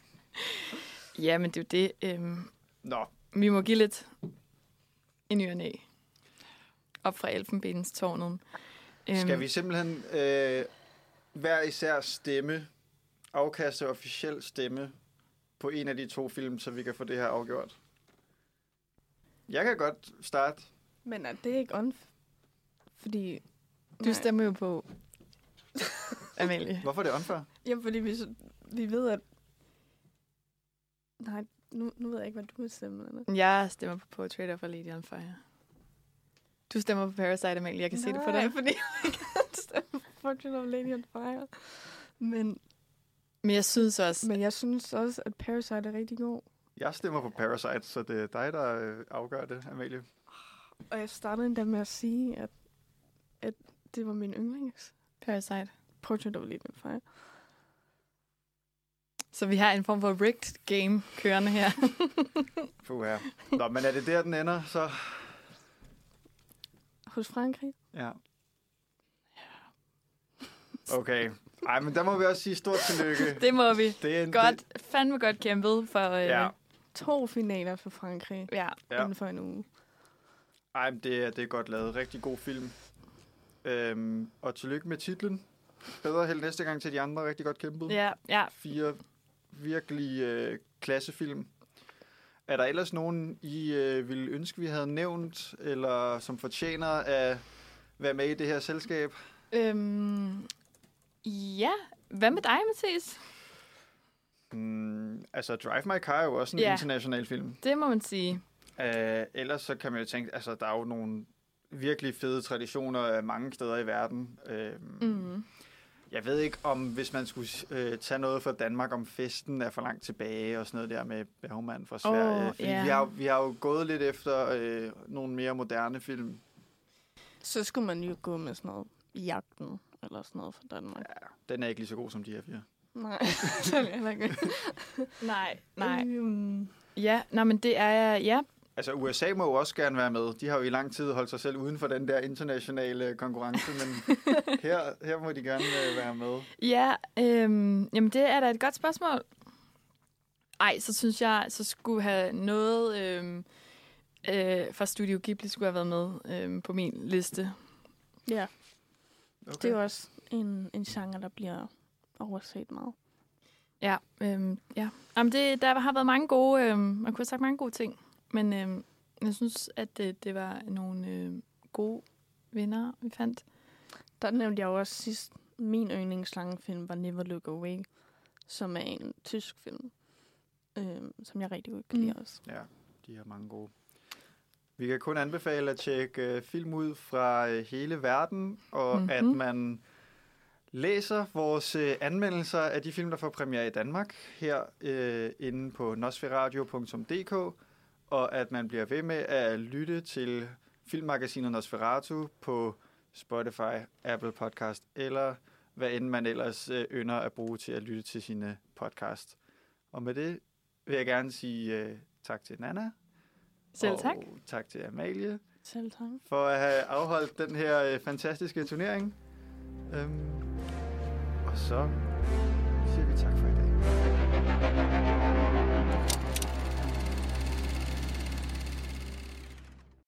Ja, men det er jo det. Øh, Nå, vi må give lidt i ny og næ. Op fra elfenbenens tårnet. Øhm, skal vi simpelthen øh, hver især stemme, afkaste officiel stemme på en af de to film, så vi kan få det her afgjort? Jeg kan godt starte. Men er det ikke on... Fordi... Du stemmer jo på <laughs> Amalie. Hvorfor er det unfair? Ja, fordi vi, vi ved, at... Nej, nu, nu ved jeg ikke, hvad du vil stemme. Eller? Jeg stemmer på Portrait of a Lady on Fire. Du stemmer på Parasite, Amalie. Jeg kan se det på Nej, dig. fordi <laughs> jeg kan stemme på Portrait of a Lady on Fire. Men, Men jeg synes også... men jeg synes også, at Parasite er rigtig god. Jeg stemmer på Parasite, så det er dig, der øh, afgør det, Amalie. Og jeg startede endda med at sige, at, at det var min yndlings. Parasite. Portrait of a Lady on Fire. Så vi har en form for rigged game kørende her. <laughs> Puh, ja. Nå, men er det der, den ender, så... Hos Frankrig. Ja. Okay. Ej, men der må vi også sige stort tillykke. <laughs> det må vi. Det er en, Godt, fandme godt kæmpet for... Øh, Ja. To finaler for Frankrig ja. Ja. ja. inden for en uge. Ej, men det er, det er godt lavet. Rigtig god film. Øhm, og tillykke med titlen. Bedre held næste gang til de andre. Rigtig godt kæmpet. Ja, ja. Fire virkelig øh, klassefilm. Er der ellers nogen, I øh, ville ønske, vi havde nævnt, eller som fortjener at være med i det her selskab? Øhm, ja. Hvad med dig, Mathis? Hmm, altså, Drive My Car er jo også en Ja. international film. Det må man sige. Uh, ellers så kan man jo tænke, altså, der er jo nogle virkelig fede traditioner mange steder i verden. Uh, Mm. Jeg ved ikke, om hvis man skulle øh, tage noget fra Danmark, om festen er for langt tilbage og sådan noget der med Bergman fra Sverige. Fordi ja. vi, har, jo- vi har jo gået lidt efter øh, nogle mere moderne film. Så skulle man jo gå med sådan noget jagten, eller sådan noget fra Danmark. Ja, den er ikke lige så god som de her fire. Nej, <laughs> det er heller ikke. Nej, nej. Øhm, Ja, nej, men det er, ja, Altså, USA må jo også gerne være med. De har jo i lang tid holdt sig selv uden for den der internationale konkurrence, men <laughs> her, her må de gerne øh, være med. Ja, øhm, jamen det er da et godt spørgsmål. Ej, så synes jeg, så skulle have noget øhm, øh, fra Studio Ghibli skulle have været med øhm, på min liste. ja, Okay. det er jo også en, en genre, der bliver overset meget. Ja, øhm, ja. Jamen det, der har været mange gode, øhm, man kunne have sagt mange gode ting, men øhm, jeg synes, at det, det var nogle øhm, gode vinder, vi fandt. Der nævnte jeg jo også sidst, min yndlingslangefilm var Never Look Away, som er en tysk film, øhm, som jeg rigtig godt kan Mm. lide også. Ja, de har mange gode. Vi kan kun anbefale at tjekke øh, film ud fra øh, hele verden, og Mhm. mm-hmm. at man læser vores øh, anmeldelser af de film, der får premiere i Danmark, her øh, inde på nosferadio.dk, og at man bliver ved med at lytte til filmmagasinet Nosferatu på Spotify, Apple Podcast, eller hvad end man ellers øh, ynder at bruge til at lytte til sine podcast. Og med det vil jeg gerne sige øh, tak til Nana. Selv tak. Og tak til Amalie Selv tak. for at have afholdt den her øh, fantastiske turnering. Øhm, og så siger vi tak for i dag.